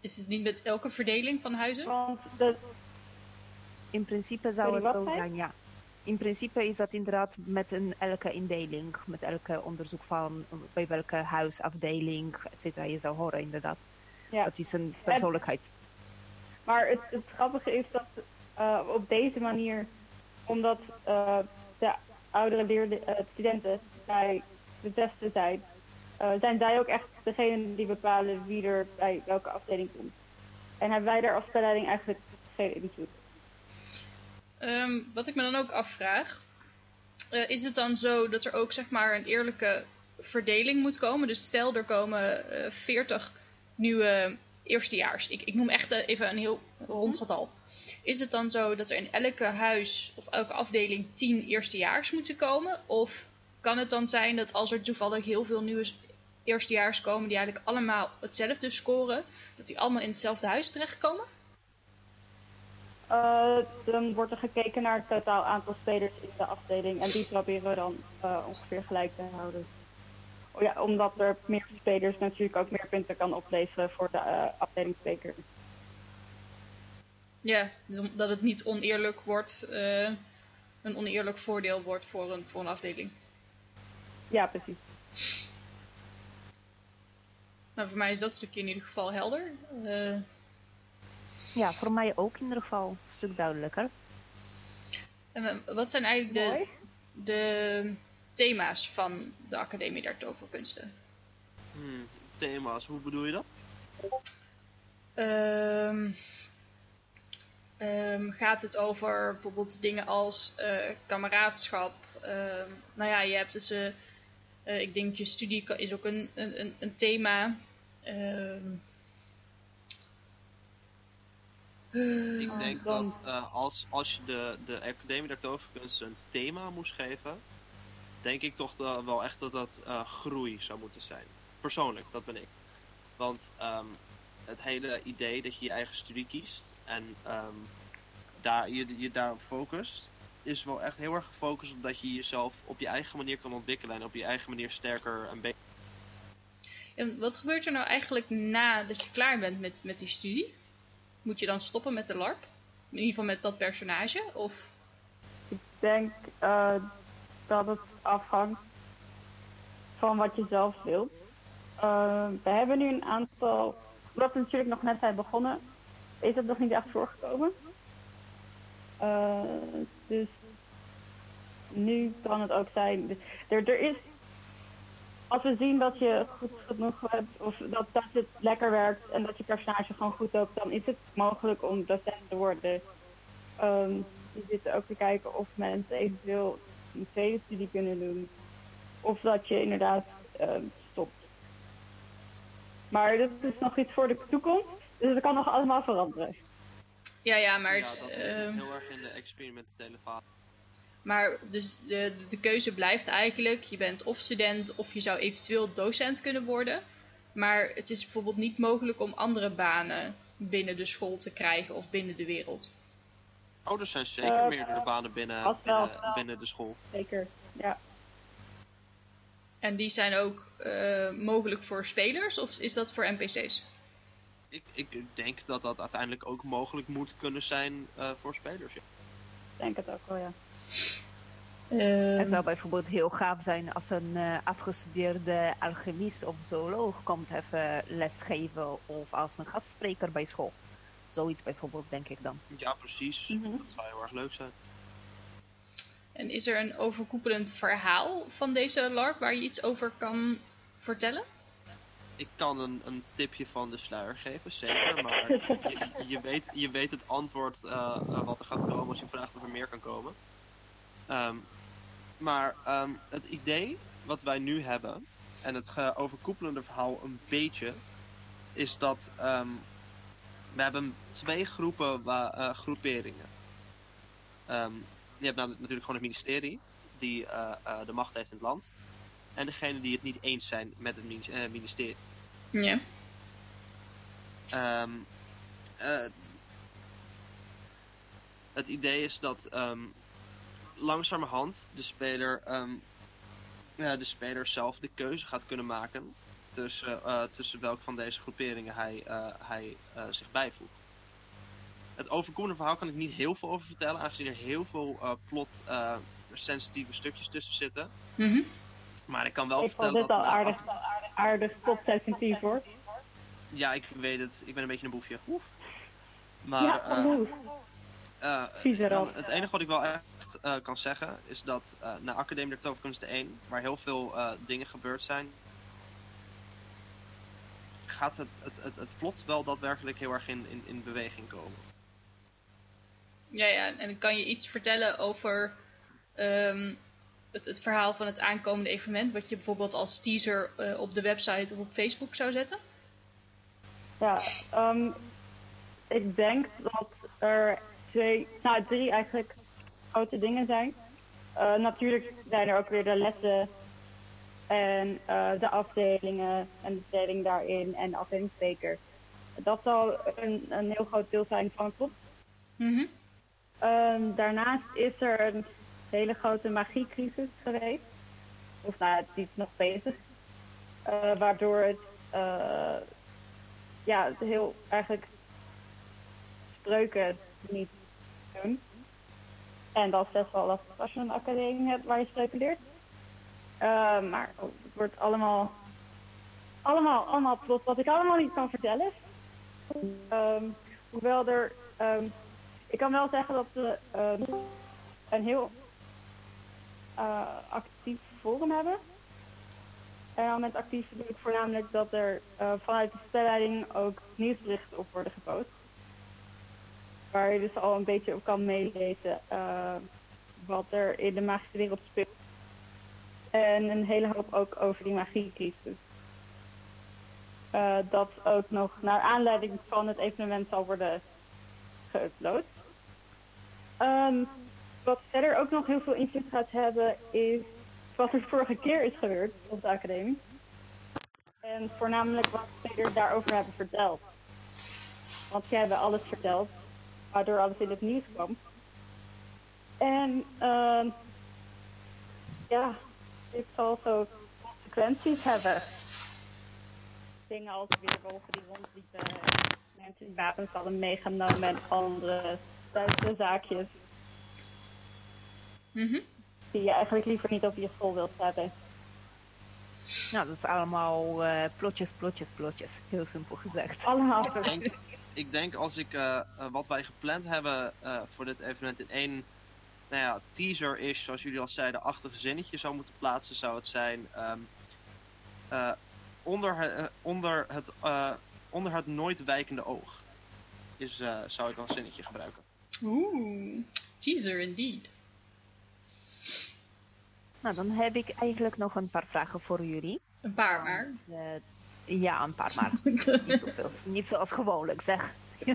is het niet met elke verdeling van huizen? Want de, In principe zou Sorry, het zo zijn, ja. In principe is dat inderdaad met een elke indeling, met elke onderzoek van bij welke huisafdeling, et cetera, je zou horen inderdaad. ja. Dat is een persoonlijkheid. Maar het, het grappige is dat eh, op deze manier, omdat eh, de oudere leerde, eh, studenten bij de testen zijn, zijn zij ook echt degene die bepalen wie er bij welke afdeling komt. En hebben wij daar als spelleiding eigenlijk geen invloed. Ehm, wat ik me dan ook afvraag, eh, is het dan zo dat er ook zeg maar een eerlijke verdeling moet komen? Dus stel er komen eh 40 nieuwe eerstejaars. Ik, ik noem echt eh, even een heel rond getal. Is het dan zo dat er in elke huis of elke afdeling 10 eerstejaars moeten komen? Of kan het dan zijn dat als er toevallig heel veel nieuwe eerstejaars komen die eigenlijk allemaal hetzelfde scoren, dat die allemaal in hetzelfde huis terechtkomen? Eh, dan wordt er gekeken naar het totaal aantal spelers in de afdeling en die proberen we dan eh, ongeveer gelijk te houden. Oh ja, omdat er meer spelers natuurlijk ook meer punten kan opleveren voor de eh afdelingsspreker. Ja, dus omdat het niet oneerlijk wordt, een oneerlijk voordeel wordt voor een, voor een afdeling. Ja, precies. Nou, voor mij is dat stukje in ieder geval helder. Eh, Ja, voor mij ook in ieder geval een stuk duidelijker. en we- wat zijn eigenlijk de, Mooi. de thema's van de Academie der Toverkunsten? Hmm, thema's, hoe bedoel je dat? Ehm, ehm, gaat het over bijvoorbeeld dingen als eh, kameraadschap? Ehm, nou ja, je hebt dus, eh, eh, ik denk je studie is ook een, een, een- een thema. Ehm, Ik denk Oh, dan- dat eh, als, als je de, de Academie der Toverkunsten een thema moest geven, denk ik toch wel echt dat dat eh, groei zou moeten zijn. Persoonlijk, dat ben ik. Want ehm, het hele idee dat je je eigen studie kiest en ehm, daar, je, je daarop focust, is wel echt heel erg gefocust op dat je jezelf op je eigen manier kan ontwikkelen en op je eigen manier sterker en beter. En wat gebeurt er nou eigenlijk nadat je klaar bent met, met die studie? Moet je dan stoppen met de LARP? In ieder geval met dat personage? Of Ik denk eh, dat het afhangt van wat je zelf wilt. Eh, we hebben nu een aantal, omdat we natuurlijk nog net zijn begonnen, is het nog niet echt voorgekomen. Eh, dus nu kan het ook zijn. dus Er, er is, als we zien dat je goed genoeg hebt, of dat, dat het lekker werkt en dat je personage gewoon goed loopt, dan is het mogelijk om docent te worden. Ehm we zitten ook te kijken of mensen eventueel een tweede studie kunnen doen. Of dat je inderdaad ehm, stopt. Maar dat is nog iets voor de toekomst. Dus dat kan nog allemaal veranderen. ja, ja, maar, ja, het, dat ehm, is heel erg in de experimentele fase. Maar dus de, de keuze blijft eigenlijk: je bent of student of je zou eventueel docent kunnen worden. Maar het is bijvoorbeeld niet mogelijk om andere banen binnen de school te krijgen of binnen de wereld. Oh, er zijn zeker Eh, meerdere banen binnen, binnen, binnen de school. Zeker. Ja. En die zijn ook eh, mogelijk voor spelers of is dat voor NPC's? Ik, ik denk dat dat uiteindelijk ook mogelijk moet kunnen zijn eh, voor spelers. Ja. Ik denk het ook wel, ja. Ehm, Het zou bijvoorbeeld heel gaaf zijn als een eh, afgestudeerde alchemist of zooloog komt even lesgeven of als een gastspreker bij school. Zoiets bijvoorbeeld, denk ik dan. Ja, precies. Mhm. Dat zou heel erg leuk zijn. En is er een overkoepelend verhaal van deze LARP waar je iets over kan vertellen? Ik kan een, een tipje van de sluier geven, zeker. Maar [LAUGHS] je, je, weet, je weet het antwoord eh, eh, wat er gaat komen als je vraagt of er meer kan komen. Ehm, maar ehm, het idee wat wij nu hebben, en het overkoepelende verhaal een beetje, is dat ehm, we hebben twee groepen eh, groeperingen. Je hebt nou natuurlijk gewoon het ministerie, die eh, eh, de macht heeft in het land. En degene die het niet eens zijn met het minis- ministerie. Ja. Het idee is dat langzamerhand de speler, ehm, ja, de speler zelf de keuze gaat kunnen maken tussen, eh, tussen welke van deze groeperingen hij, eh, hij eh, zich bijvoegt. Het overkoepelende verhaal kan ik niet heel veel over vertellen, aangezien er heel veel eh, plot eh, sensitieve stukjes tussen zitten. Mhm. Maar ik kan wel Ik vertellen dat al na aardig, aardig topsensitief hoor. Ja, ik weet het. Ik ben een beetje een boefje. Oef. Maar ja, eh, het enige wat ik wel echt eh, kan zeggen is dat eh, na Academie der Toverkunsten 1, waar heel veel eh, dingen gebeurd zijn, gaat het, het, het, het plot wel daadwerkelijk heel erg in, in, in beweging komen. Ja, ja. En kan je iets vertellen over ehm, het, het verhaal van het aankomende evenement, wat je bijvoorbeeld als teaser eh, op de website of op Facebook zou zetten? Ja, ehm, ik denk dat er twee, nou drie eigenlijk grote dingen zijn. Eh, natuurlijk zijn er ook weer de lessen en eh, de afdelingen en de stelling daarin en de afdelingsspreker. Dat zal een, een heel groot deel zijn van het. Mhm. Ehm, daarnaast is er een hele grote magiecrisis geweest. Of nou, het is nog bezig. Eh, waardoor het, ja, het heel eigenlijk spreuken niet En dat is best wel lastig als je een academie hebt waar je spreuken leert. Eh, maar het wordt allemaal, allemaal, allemaal wat ik allemaal niet kan vertellen. Ehm, hoewel er ehm, ik kan wel zeggen dat we ehm, een heel eh, actief forum hebben. En met actief bedoel ik voornamelijk dat er eh, vanuit de spelleiding ook nieuwsberichten op worden gepost. Waar je dus al een beetje op kan meelezen eh, wat er in de magische wereld speelt. En een hele hoop ook over die magiecrisis. Eh dat ook nog naar aanleiding van het evenement zal worden geüpload. Ehm, wat verder ook nog heel veel invloed gaat hebben, is wat er vorige keer is gebeurd op de academie. En voornamelijk wat spelers daarover hebben verteld. Want zij hebben alles verteld, waardoor alles in het nieuws kwam. En ehm ja, dit zal zo consequenties hebben. Dingen als weerwolven die rondliepen, mensen die wapens hadden meegenomen en andere Duitse zaakjes Mhm. die je eigenlijk liever niet op je school wilt hebben. Nou, dat is allemaal eh, plotjes, plotjes, plotjes. Heel simpel gezegd. Allemaal. [LAUGHS] ik denk als ik eh, eh, wat wij gepland hebben eh, voor dit evenement in één nou ja, teaser is, zoals jullie al zeiden, achtige zinnetje zou moeten plaatsen, zou het zijn ehm, eh, onder, het, onder, het, eh, onder het nooit wijkende oog. Is, eh, zou ik als zinnetje gebruiken. Oeh, teaser indeed. Nou, dan heb ik eigenlijk nog een paar vragen voor jullie. Een paar maar. Want, ja, een paar maar. [LAUGHS] niet zoveel. Niet zoals gewoonlijk, zeg. [LAUGHS]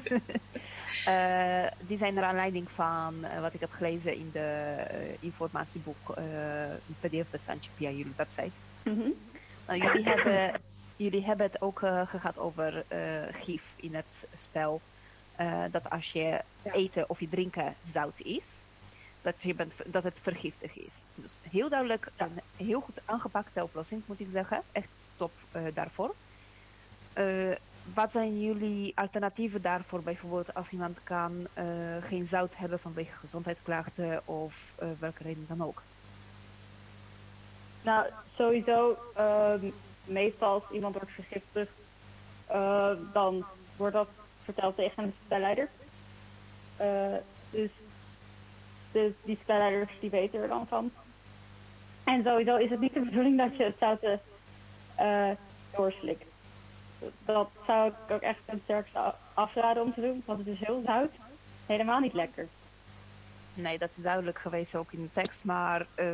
Eh, die zijn naar aanleiding van eh, wat ik heb gelezen in de eh, informatieboek, een pdf-bestandje via jullie website. Mhm. Nou, jullie, hebben, jullie hebben het ook eh, gehad over gif in het spel. Dat als je Ja. eten of je drinken zout is, dat, je bent, dat het vergiftig is. Dus heel duidelijk, een heel goed aangepakte oplossing moet ik zeggen. Echt top eh, daarvoor. Eh, wat zijn jullie alternatieven daarvoor? Bijvoorbeeld als iemand kan eh, geen zout hebben vanwege gezondheidsklachten of welke reden dan ook. Nou, sowieso, ehm, meestal als iemand wordt vergiftigd, dan wordt dat verteld tegen een spelleider. Dus, dus die spelleiders die weten er dan van. En sowieso is het niet de bedoeling dat je het zouten eh doorslikt. Dat zou ik ook echt ten sterkste afraden om te doen, want het is heel zout. Helemaal niet lekker. Nee, dat is duidelijk geweest ook in de tekst, maar eh,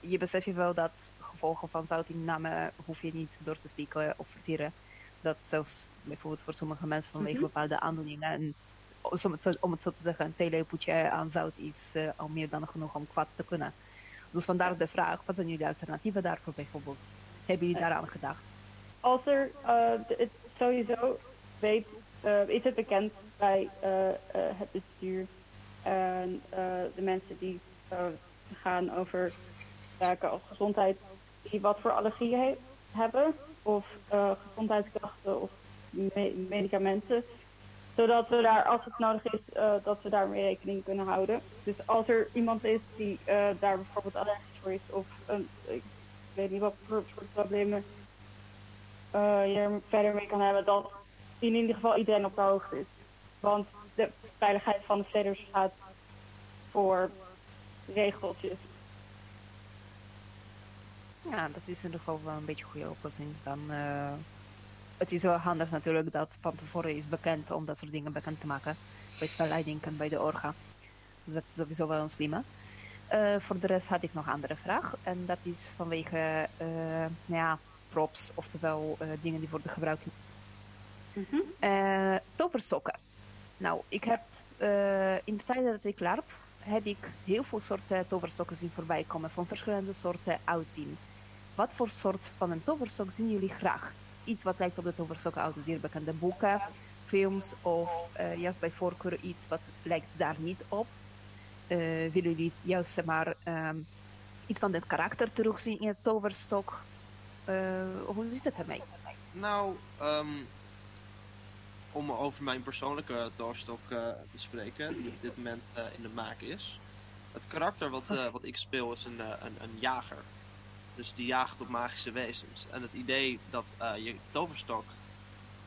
je beseft je wel dat gevolgen van zoutinname hoef je niet door te steken of vertieren. Dat zelfs bijvoorbeeld voor sommige mensen vanwege Mhm. bepaalde aandoeningen, om, het zo, om te zeggen, een theelepeltje aan zout is eh, al meer dan genoeg om kwaad te kunnen. Dus vandaar de vraag, wat zijn jullie alternatieven daarvoor bijvoorbeeld? Hebben jullie daaraan gedacht? als er eh, sowieso weet, eh, is het bekend bij het bestuur en de mensen die gaan over zaken als gezondheid, die wat voor allergieën he- hebben of gezondheidsklachten of me- medicamenten, zodat we daar, als het nodig is, eh, dat we daarmee rekening kunnen houden. Dus als er iemand is die eh, daar bijvoorbeeld allergisch voor is of een, ik weet niet wat voor soort problemen eh, je er verder mee kan hebben, dat in ieder geval iedereen op de hoogte is. Want de veiligheid van de spelers gaat voor regeltjes. Ja, dat is in ieder geval wel een beetje een goede oplossing. Dan, eh, het is wel handig natuurlijk dat van tevoren is bekend om dat soort dingen bekend te maken. Bij spelleiding en bij de orga. Dus dat is sowieso wel een slimme. Eh, voor de rest had ik nog een andere vraag. En dat is vanwege eh, nou ja, props, oftewel eh, dingen die worden gebruikt eh toversokken. Nou, ik heb in de tijd dat ik larp, heb ik heel veel soorten toversokken zien voorbij komen, van verschillende soorten uitzien. Wat voor soort van een toversok zien jullie graag? Iets wat lijkt op de de zeer bekende boeken, films of eh, juist bij voorkeur iets wat lijkt daar niet op. Eh, willen jullie juist maar ehm, iets van dit karakter terugzien in het toverstok? Eh, hoe zit het ermee? Nou, ehm, om over mijn persoonlijke toverstok te spreken, die op dit moment in de maak is. Het karakter wat, wat ik speel is een, een, een jager. Dus die jaagt op magische wezens. En het idee dat eh, je toverstok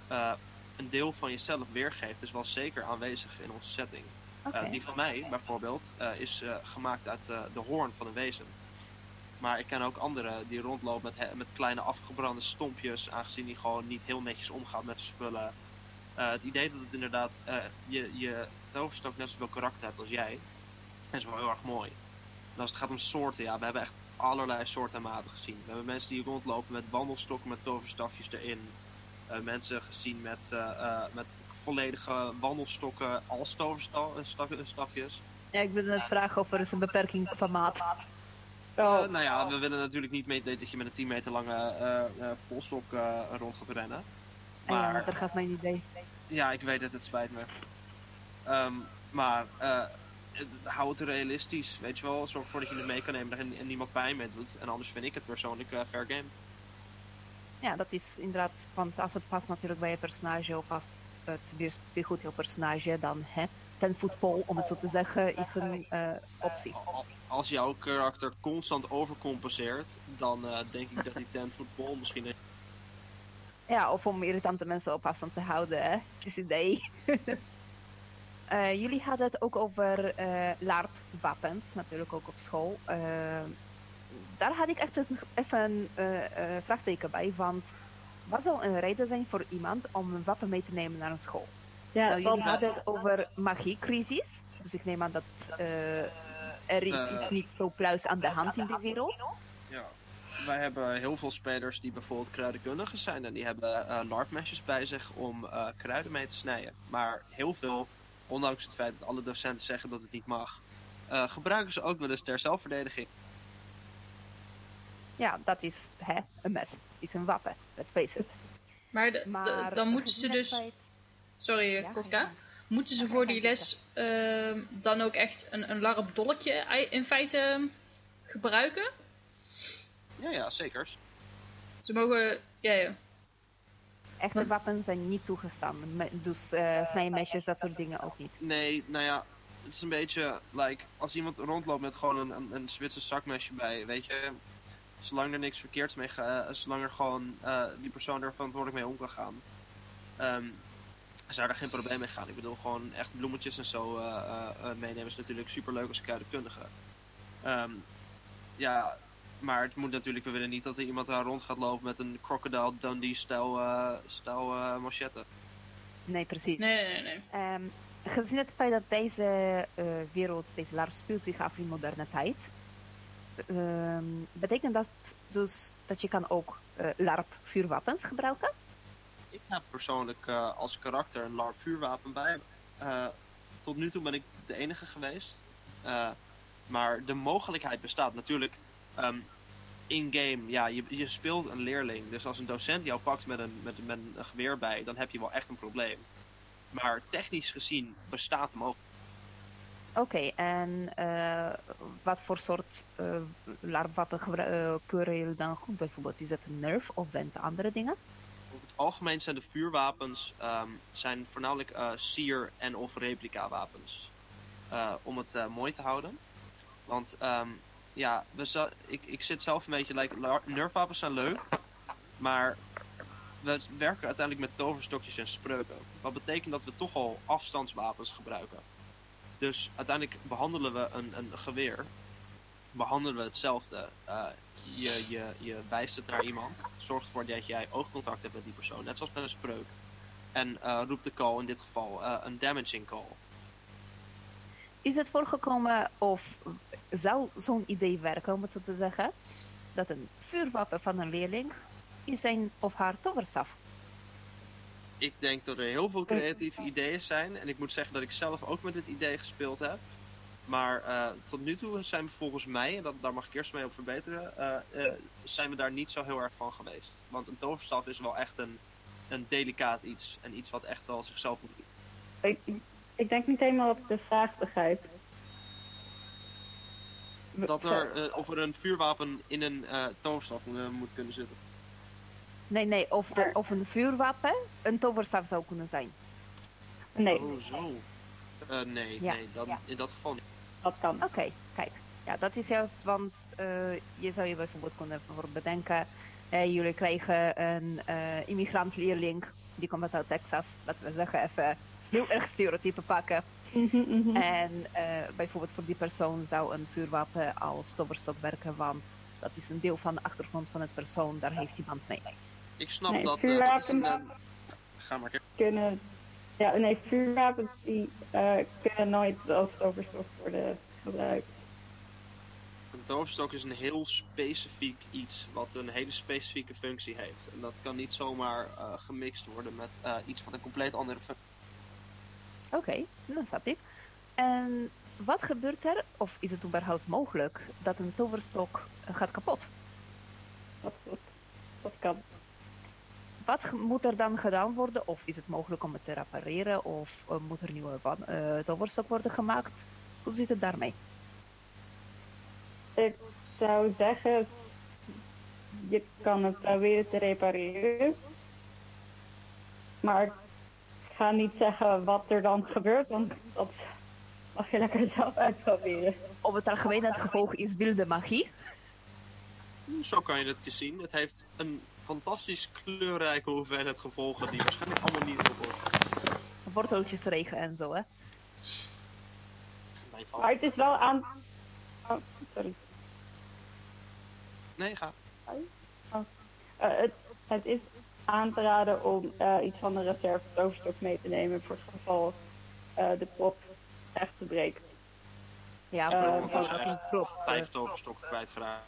eh, een deel van jezelf weergeeft, is wel zeker aanwezig in onze setting. Eh, die van mij bijvoorbeeld is gemaakt uit de hoorn van een wezen. Maar ik ken ook anderen die rondlopen met, met kleine afgebrande stompjes, aangezien die gewoon niet heel netjes omgaat met spullen. Het idee dat het inderdaad je, je toverstok net zoveel karakter hebt als jij, is wel heel erg mooi. En als het gaat om soorten, ja, we hebben echt allerlei soorten en maten gezien. We hebben mensen die rondlopen met wandelstokken met toverstafjes erin. Eh, mensen gezien met, eh, eh, met volledige wandelstokken als toverstafjes. Ja, ik wil net vragen of er is een beperking van maat. Oh, nou ja, we willen natuurlijk niet mee dat je met een 10 meter lange polstok rond gaat rennen. En ja, Maar daar gaat mijn idee. ja, ik weet het, het spijt me. Ehm, maar hou het realistisch, weet je wel. Zorg ervoor dat je het mee kan nemen en, en niemand bij mee doet. En anders vind ik het persoonlijk eh, fair game. Ja, dat is inderdaad, want als het past natuurlijk bij je personage of als het weerspiegelt jouw personage, dan hè, ten voetbal, om het zo te zeggen, is een eh, optie. Al- Als jouw karakter constant overcompenseert, dan eh, denk ik dat die ten voetbal misschien... een- Ja, of om irritante mensen op afstand te houden, hè. Het is idee. [LAUGHS] Eh, jullie hadden het ook over eh LARP-wapens, natuurlijk ook op school. Eh, daar had ik echt een- even een vraagteken bij, want wat zou een reden zijn voor iemand om een wapen mee te nemen naar een school? Ja, Nou, jullie hadden het over magiecrisis, dus ik neem aan dat eh, er is iets niet zo pluis aan de hand in de wereld. Ja. Wij hebben heel veel spelers die bijvoorbeeld kruidenkundigen zijn en die hebben eh larpmesjes bij zich om eh, kruiden mee te snijden. Maar heel veel, ondanks het feit dat alle docenten zeggen dat het niet mag, eh, gebruiken ze ook wel eens ter zelfverdediging. Ja, dat is hè, een mes, is een wapen, let's face it. Maar, de- de- Maar dan moeten ze dus... feit- Sorry, Ja, eh, Kotka. Moeten ze voor die les ehm, dan ook echt een, een larp dolkje ei- in feite ehm, gebruiken? Ja, ja, zeker. Ze mogen... Ja, ja. Echte wapens zijn niet toegestaan. Dus eh snijmesjes, dat soort dingen ook niet. Nee, nou ja, het is een beetje, like, als iemand rondloopt met gewoon een, een, een Zwitsers zakmesje bij, weet je, zolang er niks verkeerds mee gaat, zolang er gewoon eh, die persoon er verantwoordelijk mee om kan gaan, ehm, zou er geen probleem mee gaan. Ik bedoel, gewoon echt bloemetjes en zo eh, eh, eh, meenemen is natuurlijk super leuk als kruidenkundige. Ehm, ja, maar het moet natuurlijk, we willen niet dat er iemand daar rond gaat lopen met een Crocodile Dundee-stijl eh, stijl, eh, machette. Nee, precies. Nee, nee, nee. Ehm, gezien het feit dat deze eh, wereld, deze LARP speelt zich af in moderne tijd, ehm, betekent dat dus dat je kan ook eh LARP vuurwapens gebruiken? Ik heb persoonlijk eh, als karakter een LARP vuurwapen bij me. Eh, tot nu toe ben ik de enige geweest. Eh, maar de mogelijkheid bestaat natuurlijk. Ehm, in-game, ja, je, je speelt een leerling. Dus als een docent jou pakt met een, met, met een geweer bij, dan heb je wel echt een probleem. Maar technisch gezien bestaat de mogelijkheid. Oké, en eh, wat voor soort eh LARP-wapen gebru- eh, keuren jullie dan goed bijvoorbeeld? Is dat een nerf of zijn het andere dingen? Over het algemeen zijn de vuurwapens ehm, zijn voornamelijk eh sier- en of replica wapens. Om het mooi te houden. Want ehm, ja, we ik, ik zit zelf een beetje, like, nerfwapens zijn leuk. Maar we werken uiteindelijk met toverstokjes en spreuken. Wat betekent dat we toch al afstandswapens gebruiken. Dus uiteindelijk behandelen we een, een geweer. Behandelen we hetzelfde. Eh, je, je, je wijst het naar iemand. Zorgt ervoor dat jij oogcontact hebt met die persoon. Net zoals met een spreuk. En eh roept de call, in dit geval eh, een damaging call. Is het voorgekomen of zou zo'n idee werken, om het zo te zeggen, dat een vuurwapen van een leerling in zijn of haar toverstaf? Ik denk dat er heel veel creatieve ideeën zijn. En ik moet zeggen dat ik zelf ook met dit idee gespeeld heb. Maar eh, tot nu toe zijn we volgens mij, en dat, daar mag ik eerst mee op verbeteren, eh, eh, zijn we daar niet zo heel erg van geweest. Want een toverstaf is wel echt een, een delicaat iets. En iets wat echt wel zichzelf moet doen. Ik, ik denk niet helemaal dat ik de vraag begrijp. Dat er, eh, of er een vuurwapen in een eh, toverstaf moet, moet kunnen zitten. Nee, nee, of, de, of een vuurwapen een toverstaf zou kunnen zijn. Nee, Oh, zo. Eh, nee, Ja, nee dan, ja. in dat geval niet. dat kan. Oké, kijk. Ja, dat is juist, want eh, je zou je bijvoorbeeld kunnen voor bedenken, eh, jullie krijgen een eh immigrantleerling, die komt uit Texas, laten we zeggen even heel erg stereotype pakken. Mhm, mhm. En eh, bijvoorbeeld voor die persoon zou een vuurwapen als toverstok werken, want dat is een deel van de achtergrond van het persoon, daar heeft iemand mee. Ik snap Nee, dat. eh, dat is een, eh, ga maar. kunnen. Ja, nee, vuurwapens die eh, kunnen nooit als overstof worden gebruikt. Een toverstok is een heel specifiek iets wat een hele specifieke functie heeft. En dat kan niet zomaar eh, gemixt worden met eh, iets wat een compleet andere functie Oké, dan snap ik. En wat gebeurt er, of is het überhaupt mogelijk, dat een toverstok gaat kapot? [LAUGHS] Dat, kan. Wat moet er dan gedaan worden? Of is het mogelijk om het te repareren? Of eh, moet er nieuwe eh, toverstok worden gemaakt? Hoe zit het daarmee? Ik zou zeggen, je kan het proberen te repareren. Maar ga niet zeggen wat er dan gebeurt, want dat mag je lekker zelf uitproberen. Over het algemeen het gevolg is wilde magie. Zo kan je het zien. Het heeft een fantastisch kleurrijke hoeveelheid gevolgen die waarschijnlijk allemaal niet worden. Worteltjes regen en zo, hè? Maar het is wel aan... Oh, sorry. Nee, ga. Eh, het, het is aan te raden om eh, iets van de reserve toverstok mee te nemen voor het geval eh, de prop echt te breken. Ja, Eh, voor het Want geval echt prop... vijf toverstokken kwijtgeraakt.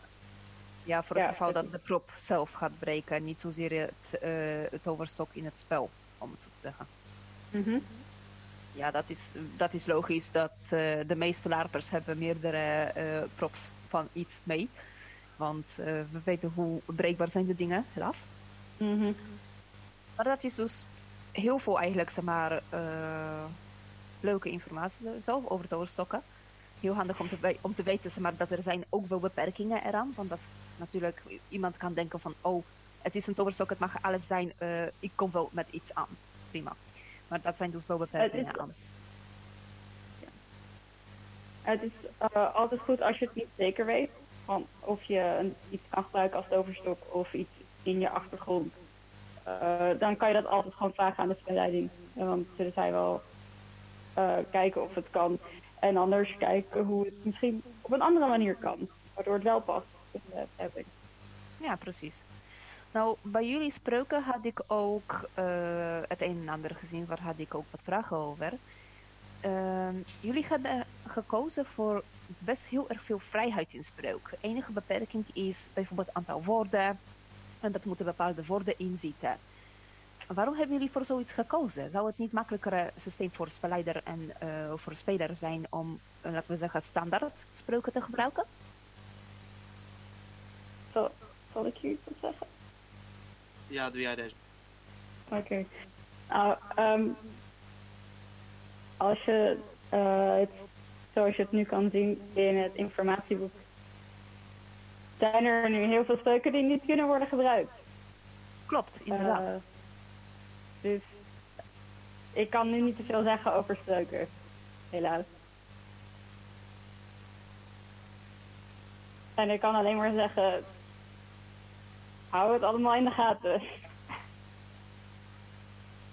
Ja, voor het Ja, geval dat de prop zelf gaat breken. Niet zozeer het, eh, het toverstok in het spel, om het zo te zeggen. Mhm. Ja, dat is, dat is logisch dat eh, de meeste larpers hebben meerdere eh props van iets mee. Want eh, we weten hoe breekbaar zijn de dingen, helaas. Mhm. Maar dat is dus heel veel eigenlijk, zeg maar, eh, leuke informatie zo over toverstokken. Heel handig om te, om te weten zeg maar, dat er zijn ook wel beperkingen eraan. Want dat is natuurlijk, iemand kan denken van, oh, het is een toverstok, het mag alles zijn, eh, ik kom wel met iets aan. Prima. Maar dat zijn dus wel beperkingen is- aan. Het is eh, altijd goed als je het niet zeker weet. Van of je een, iets kan gebruiken als toverstok of iets in je achtergrond. Eh, dan kan je dat altijd gewoon vragen aan de spelleiding. Dan zullen zij wel eh, kijken of het kan. En anders kijken hoe het misschien op een andere manier kan. Waardoor het wel past in de. Ja, precies. Nou, bij jullie spreuken had ik ook eh, het een en ander gezien, waar had ik ook wat vragen over. Ehm, jullie hebben gekozen voor best heel erg veel vrijheid in spreuk. Enige beperking is bijvoorbeeld aantal woorden. En dat moeten bepaalde woorden inzitten. Waarom hebben jullie voor zoiets gekozen? Zou het niet makkelijker systeem voor spelleider en eh, voor speler zijn om, eh, laten we zeggen, standaard spreuken te gebruiken? Zal, zal ik hier iets op zeggen? Ja, doe jij deze. Oké. Nou, ehm, als je eh, het, zoals je het nu kan zien in het informatieboek, zijn er nu heel veel spreuken die niet kunnen worden gebruikt. Klopt, inderdaad. Eh, dus ik kan nu niet te veel zeggen over spreuken, helaas. En ik kan alleen maar zeggen, hou het allemaal in de gaten.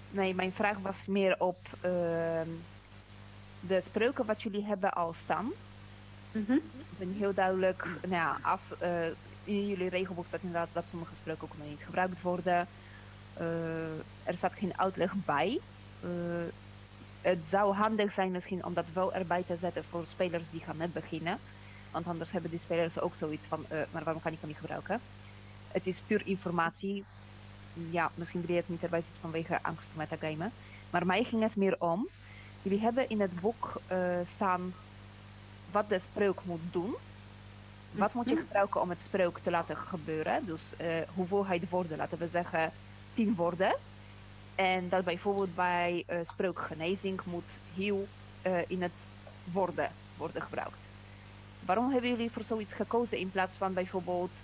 Nee, mijn vraag was meer op ehm, de spreuken wat jullie hebben al staan. Mhm. zijn heel duidelijk, nou ja, als, eh, in jullie regelboek staat inderdaad dat sommige spreuken ook nog niet gebruikt worden. Eh, er staat geen uitleg bij. Eh, het zou handig zijn misschien om dat wel erbij te zetten voor spelers die gaan net beginnen. Want anders hebben die spelers ook zoiets van, maar waarom kan ik hem niet gebruiken? Het is puur informatie. Ja, misschien wil je het niet erbij zetten vanwege angst voor metagamen. Maar mij ging het meer om. Jullie hebben in het boek staan wat de spreuk moet doen. Wat moet je Mhm. gebruiken om het spreuk te laten gebeuren? Dus eh, hoeveelheid woorden, laten we zeggen tien woorden. En dat bijvoorbeeld bij eh spreukgenezing moet heel eh, in het woorden worden gebruikt. Waarom hebben jullie voor zoiets gekozen in plaats van bijvoorbeeld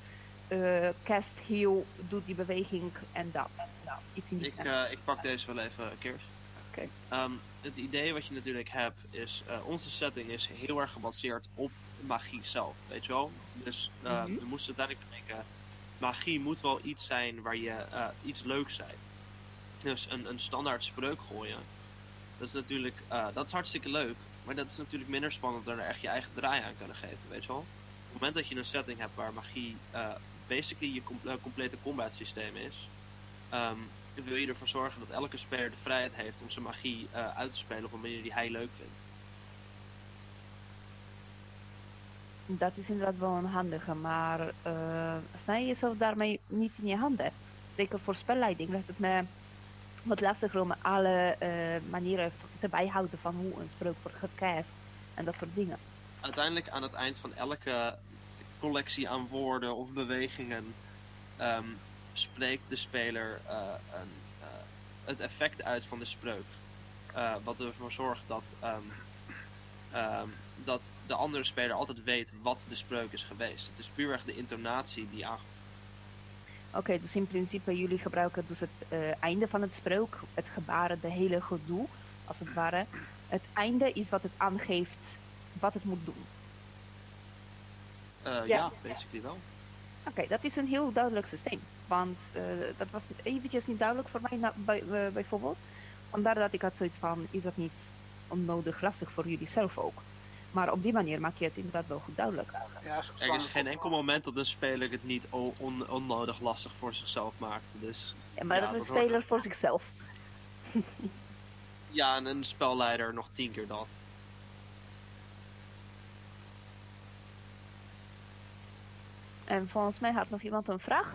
eh cast heel, doet die beweging en dat? Iets in die Ik, eh, ik pak deze wel even, Keers. Oké. Ehm, het idee wat je natuurlijk hebt is, eh, onze setting is heel erg gebaseerd op magie zelf, weet je wel? Dus eh, Mhm. we moesten uiteindelijk denken, magie moet wel iets zijn waar je eh, iets leuks zijn. Dus een, een standaard spreuk gooien, dat is natuurlijk, eh, dat is hartstikke leuk, maar dat is natuurlijk minder spannend dan er echt je eigen draai aan kunnen geven, weet je wel? Op het moment dat je een setting hebt waar magie basically je com- complete combat systeem is, ehm, wil je ervoor zorgen dat elke speler de vrijheid heeft om zijn magie eh, uit te spelen op een manier die hij leuk vindt. Dat is inderdaad wel een handige, maar sta je jezelf daarmee niet in je handen? Zeker voor spelleiding lijkt het me wat lastiger om alle eh, manieren te bijhouden van hoe een spreuk wordt gecast en dat soort dingen. Uiteindelijk aan het eind van elke collectie aan woorden of bewegingen ehm, spreekt de speler eh, een, eh, het effect uit van de spreuk. Eh, wat ervoor zorgt dat, ehm, ehm, dat de andere speler altijd weet wat de spreuk is geweest. Het is puur echt de intonatie die aan. Oké, dus in principe jullie gebruiken dus het einde van het spreuk, het gebaren, de hele gedoe, als het ware. Het einde is wat het aangeeft wat het moet doen. Ja. Ja. basically wel. Oké, dat is een heel duidelijk systeem. Want eh, dat was eventjes niet duidelijk voor mij na- bij, eh, bijvoorbeeld. Vandaar dat ik had zoiets van, is dat niet onnodig lastig voor jullie zelf ook? Maar op die manier maak je het inderdaad wel goed duidelijk. Ja, Er is geen enkel moment dat een speler het niet o- on- onnodig lastig voor zichzelf maakt. Dus Ja, maar Ja, dat is een speler er- voor zichzelf. [LAUGHS] ja, en een spelleider nog tien keer dat. En volgens mij had nog iemand een vraag.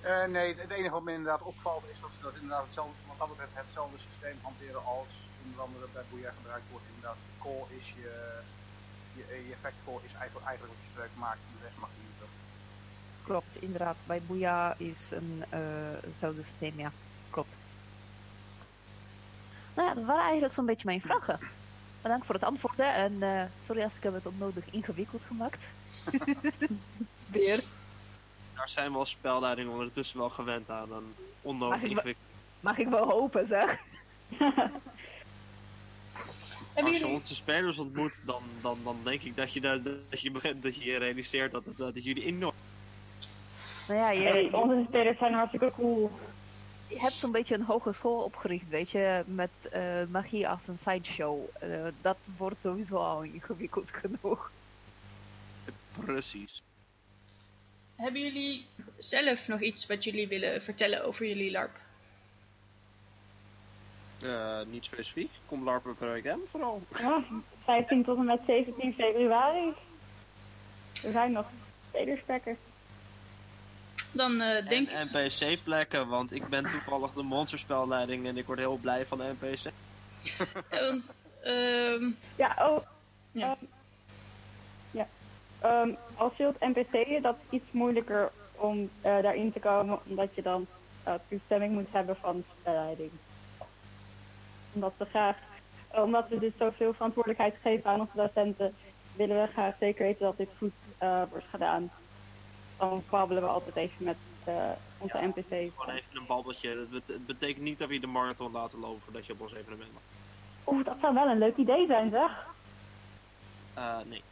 Eh, nee, het enige wat me inderdaad opvalt is dat ze dat inderdaad hetzelfde, wat dat betreft hetzelfde systeem hanteren als onder andere bij Booyah gebruikt wordt. Inderdaad, call is je, je, je effect call is eigenlijk, eigenlijk wat je spreuk maakt en de rest mag je niet doen. Klopt, inderdaad. Bij Boeia is een eh, hetzelfde systeem, ja. Klopt. Nou ja, dat waren eigenlijk zo'n beetje mijn vragen. Bedankt voor het antwoorden en eh, sorry als ik heb het onnodig ingewikkeld gemaakt. [LAUGHS] Weer. Daar zijn we als spelleiding ondertussen wel gewend aan. Een onnodig Mag ik me- ingewikkeld. Mag ik wel hopen, zeg. [LAUGHS] Als je jullie... onze spelers ontmoet, dan, dan, dan denk ik dat je, dat, dat je begint dat je realiseert dat, het- dat jullie enorm Nou ja, je, Hey, je, onze spelers zijn hartstikke cool. je hebt zo'n beetje een hogeschool opgericht, weet je, met eh, magie als een sideshow. Eh, dat wordt sowieso al ingewikkeld [LAUGHS] genoeg. precies. Hebben jullie zelf nog iets wat jullie willen vertellen over jullie LARP? Eh, niet specifiek. Kom LARPen per M vooral. Ja, 15 tot en met 17 februari. Er zijn nog spelersplekken. Dan eh, denk ik... En NPC-plekken, want ik ben toevallig de monsterspelleiding en ik word heel blij van de NPC. eh, want, ehm, Ja, oh. Ja. ehm, ja. Ehm, als je wilt NPC'en, dat is iets moeilijker om eh, daarin te komen, omdat je dan eh, toestemming moet hebben van de spelleiding. Omdat we graag, eh, omdat we dus zoveel verantwoordelijkheid geven aan onze docenten, willen we graag zeker weten dat dit goed wordt gedaan. Dan babbelen we altijd even met onze NPC's. Gewoon even een babbeltje. Het betekent niet dat we je de marathon laten lopen voordat je op ons evenement mag. Oeh, dat zou wel een leuk idee zijn, zeg. Eh, nee.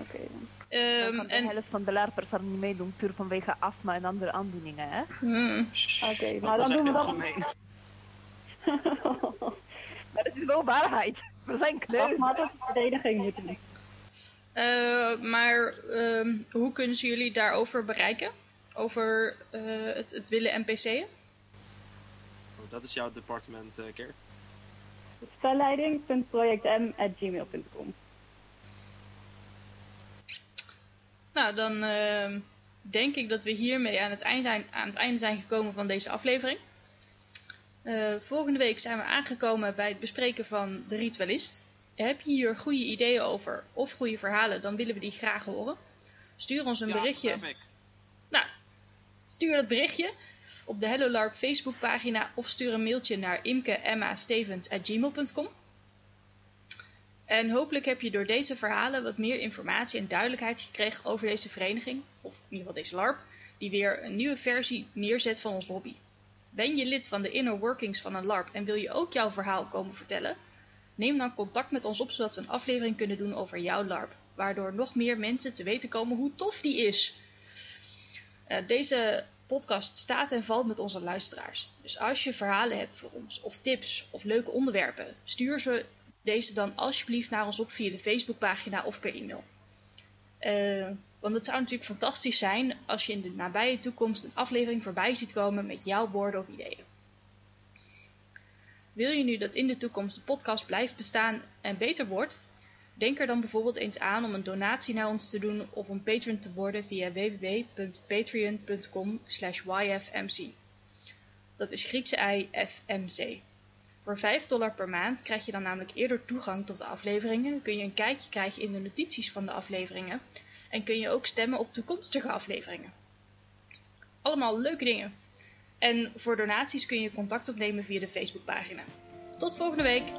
Oké, ehm, kan de en, helft van de larpers er niet meedoen, puur vanwege astma en andere aandoeningen, hè? Hmm. Oké, Dat nou dan doen we dat. [LAUGHS] Maar het is wel waarheid. We zijn Dat kneus. maar tot verdediging moeten doen. Eh, maar ehm, hoe kunnen ze jullie daarover bereiken? Over eh, het, het willen NPC'en? Oh, dat is jouw departement, eh Keer. Spelleiding.projectm.gmail.com Nou, dan ehm, denk ik dat we hiermee aan het, eind zijn, aan het einde zijn gekomen van deze aflevering. Eh, volgende week zijn we aangekomen bij het bespreken van de ritualist. Heb je hier goede ideeën over of goede verhalen, dan willen we die graag horen. Stuur ons een Ja, berichtje. dat heb ik. Nou, stuur dat berichtje op de Hello LARP Facebookpagina of stuur een mailtje naar imke.emma.stevens@gmail.com. En hopelijk heb je door deze verhalen wat meer informatie en duidelijkheid gekregen over deze vereniging, of in ieder geval deze LARP, die weer een nieuwe versie neerzet van onze hobby. Ben je lid van de inner workings van een LARP en wil je ook jouw verhaal komen vertellen? Neem dan contact met ons op zodat we een aflevering kunnen doen over jouw LARP, waardoor nog meer mensen te weten komen hoe tof die is. Eh, deze podcast staat en valt met onze luisteraars. Dus als je verhalen hebt voor ons, of tips, of leuke onderwerpen, stuur ze deze dan alsjeblieft naar ons op via de Facebookpagina of per e-mail. Eh, want het zou natuurlijk fantastisch zijn als je in de nabije toekomst een aflevering voorbij ziet komen met jouw woorden of ideeën. Wil je nu dat in de toekomst de podcast blijft bestaan en beter wordt? Denk er dan bijvoorbeeld eens aan om een donatie naar ons te doen of een patron te worden via www.patreon.com yfmc. Dat is Griekse I FMC. Voor 5 dollar per maand krijg je dan namelijk eerder toegang tot de afleveringen, kun je een kijkje krijgen in de notities van de afleveringen en kun je ook stemmen op toekomstige afleveringen. Allemaal leuke dingen. En voor donaties kun je contact opnemen via de Facebookpagina. Tot volgende week!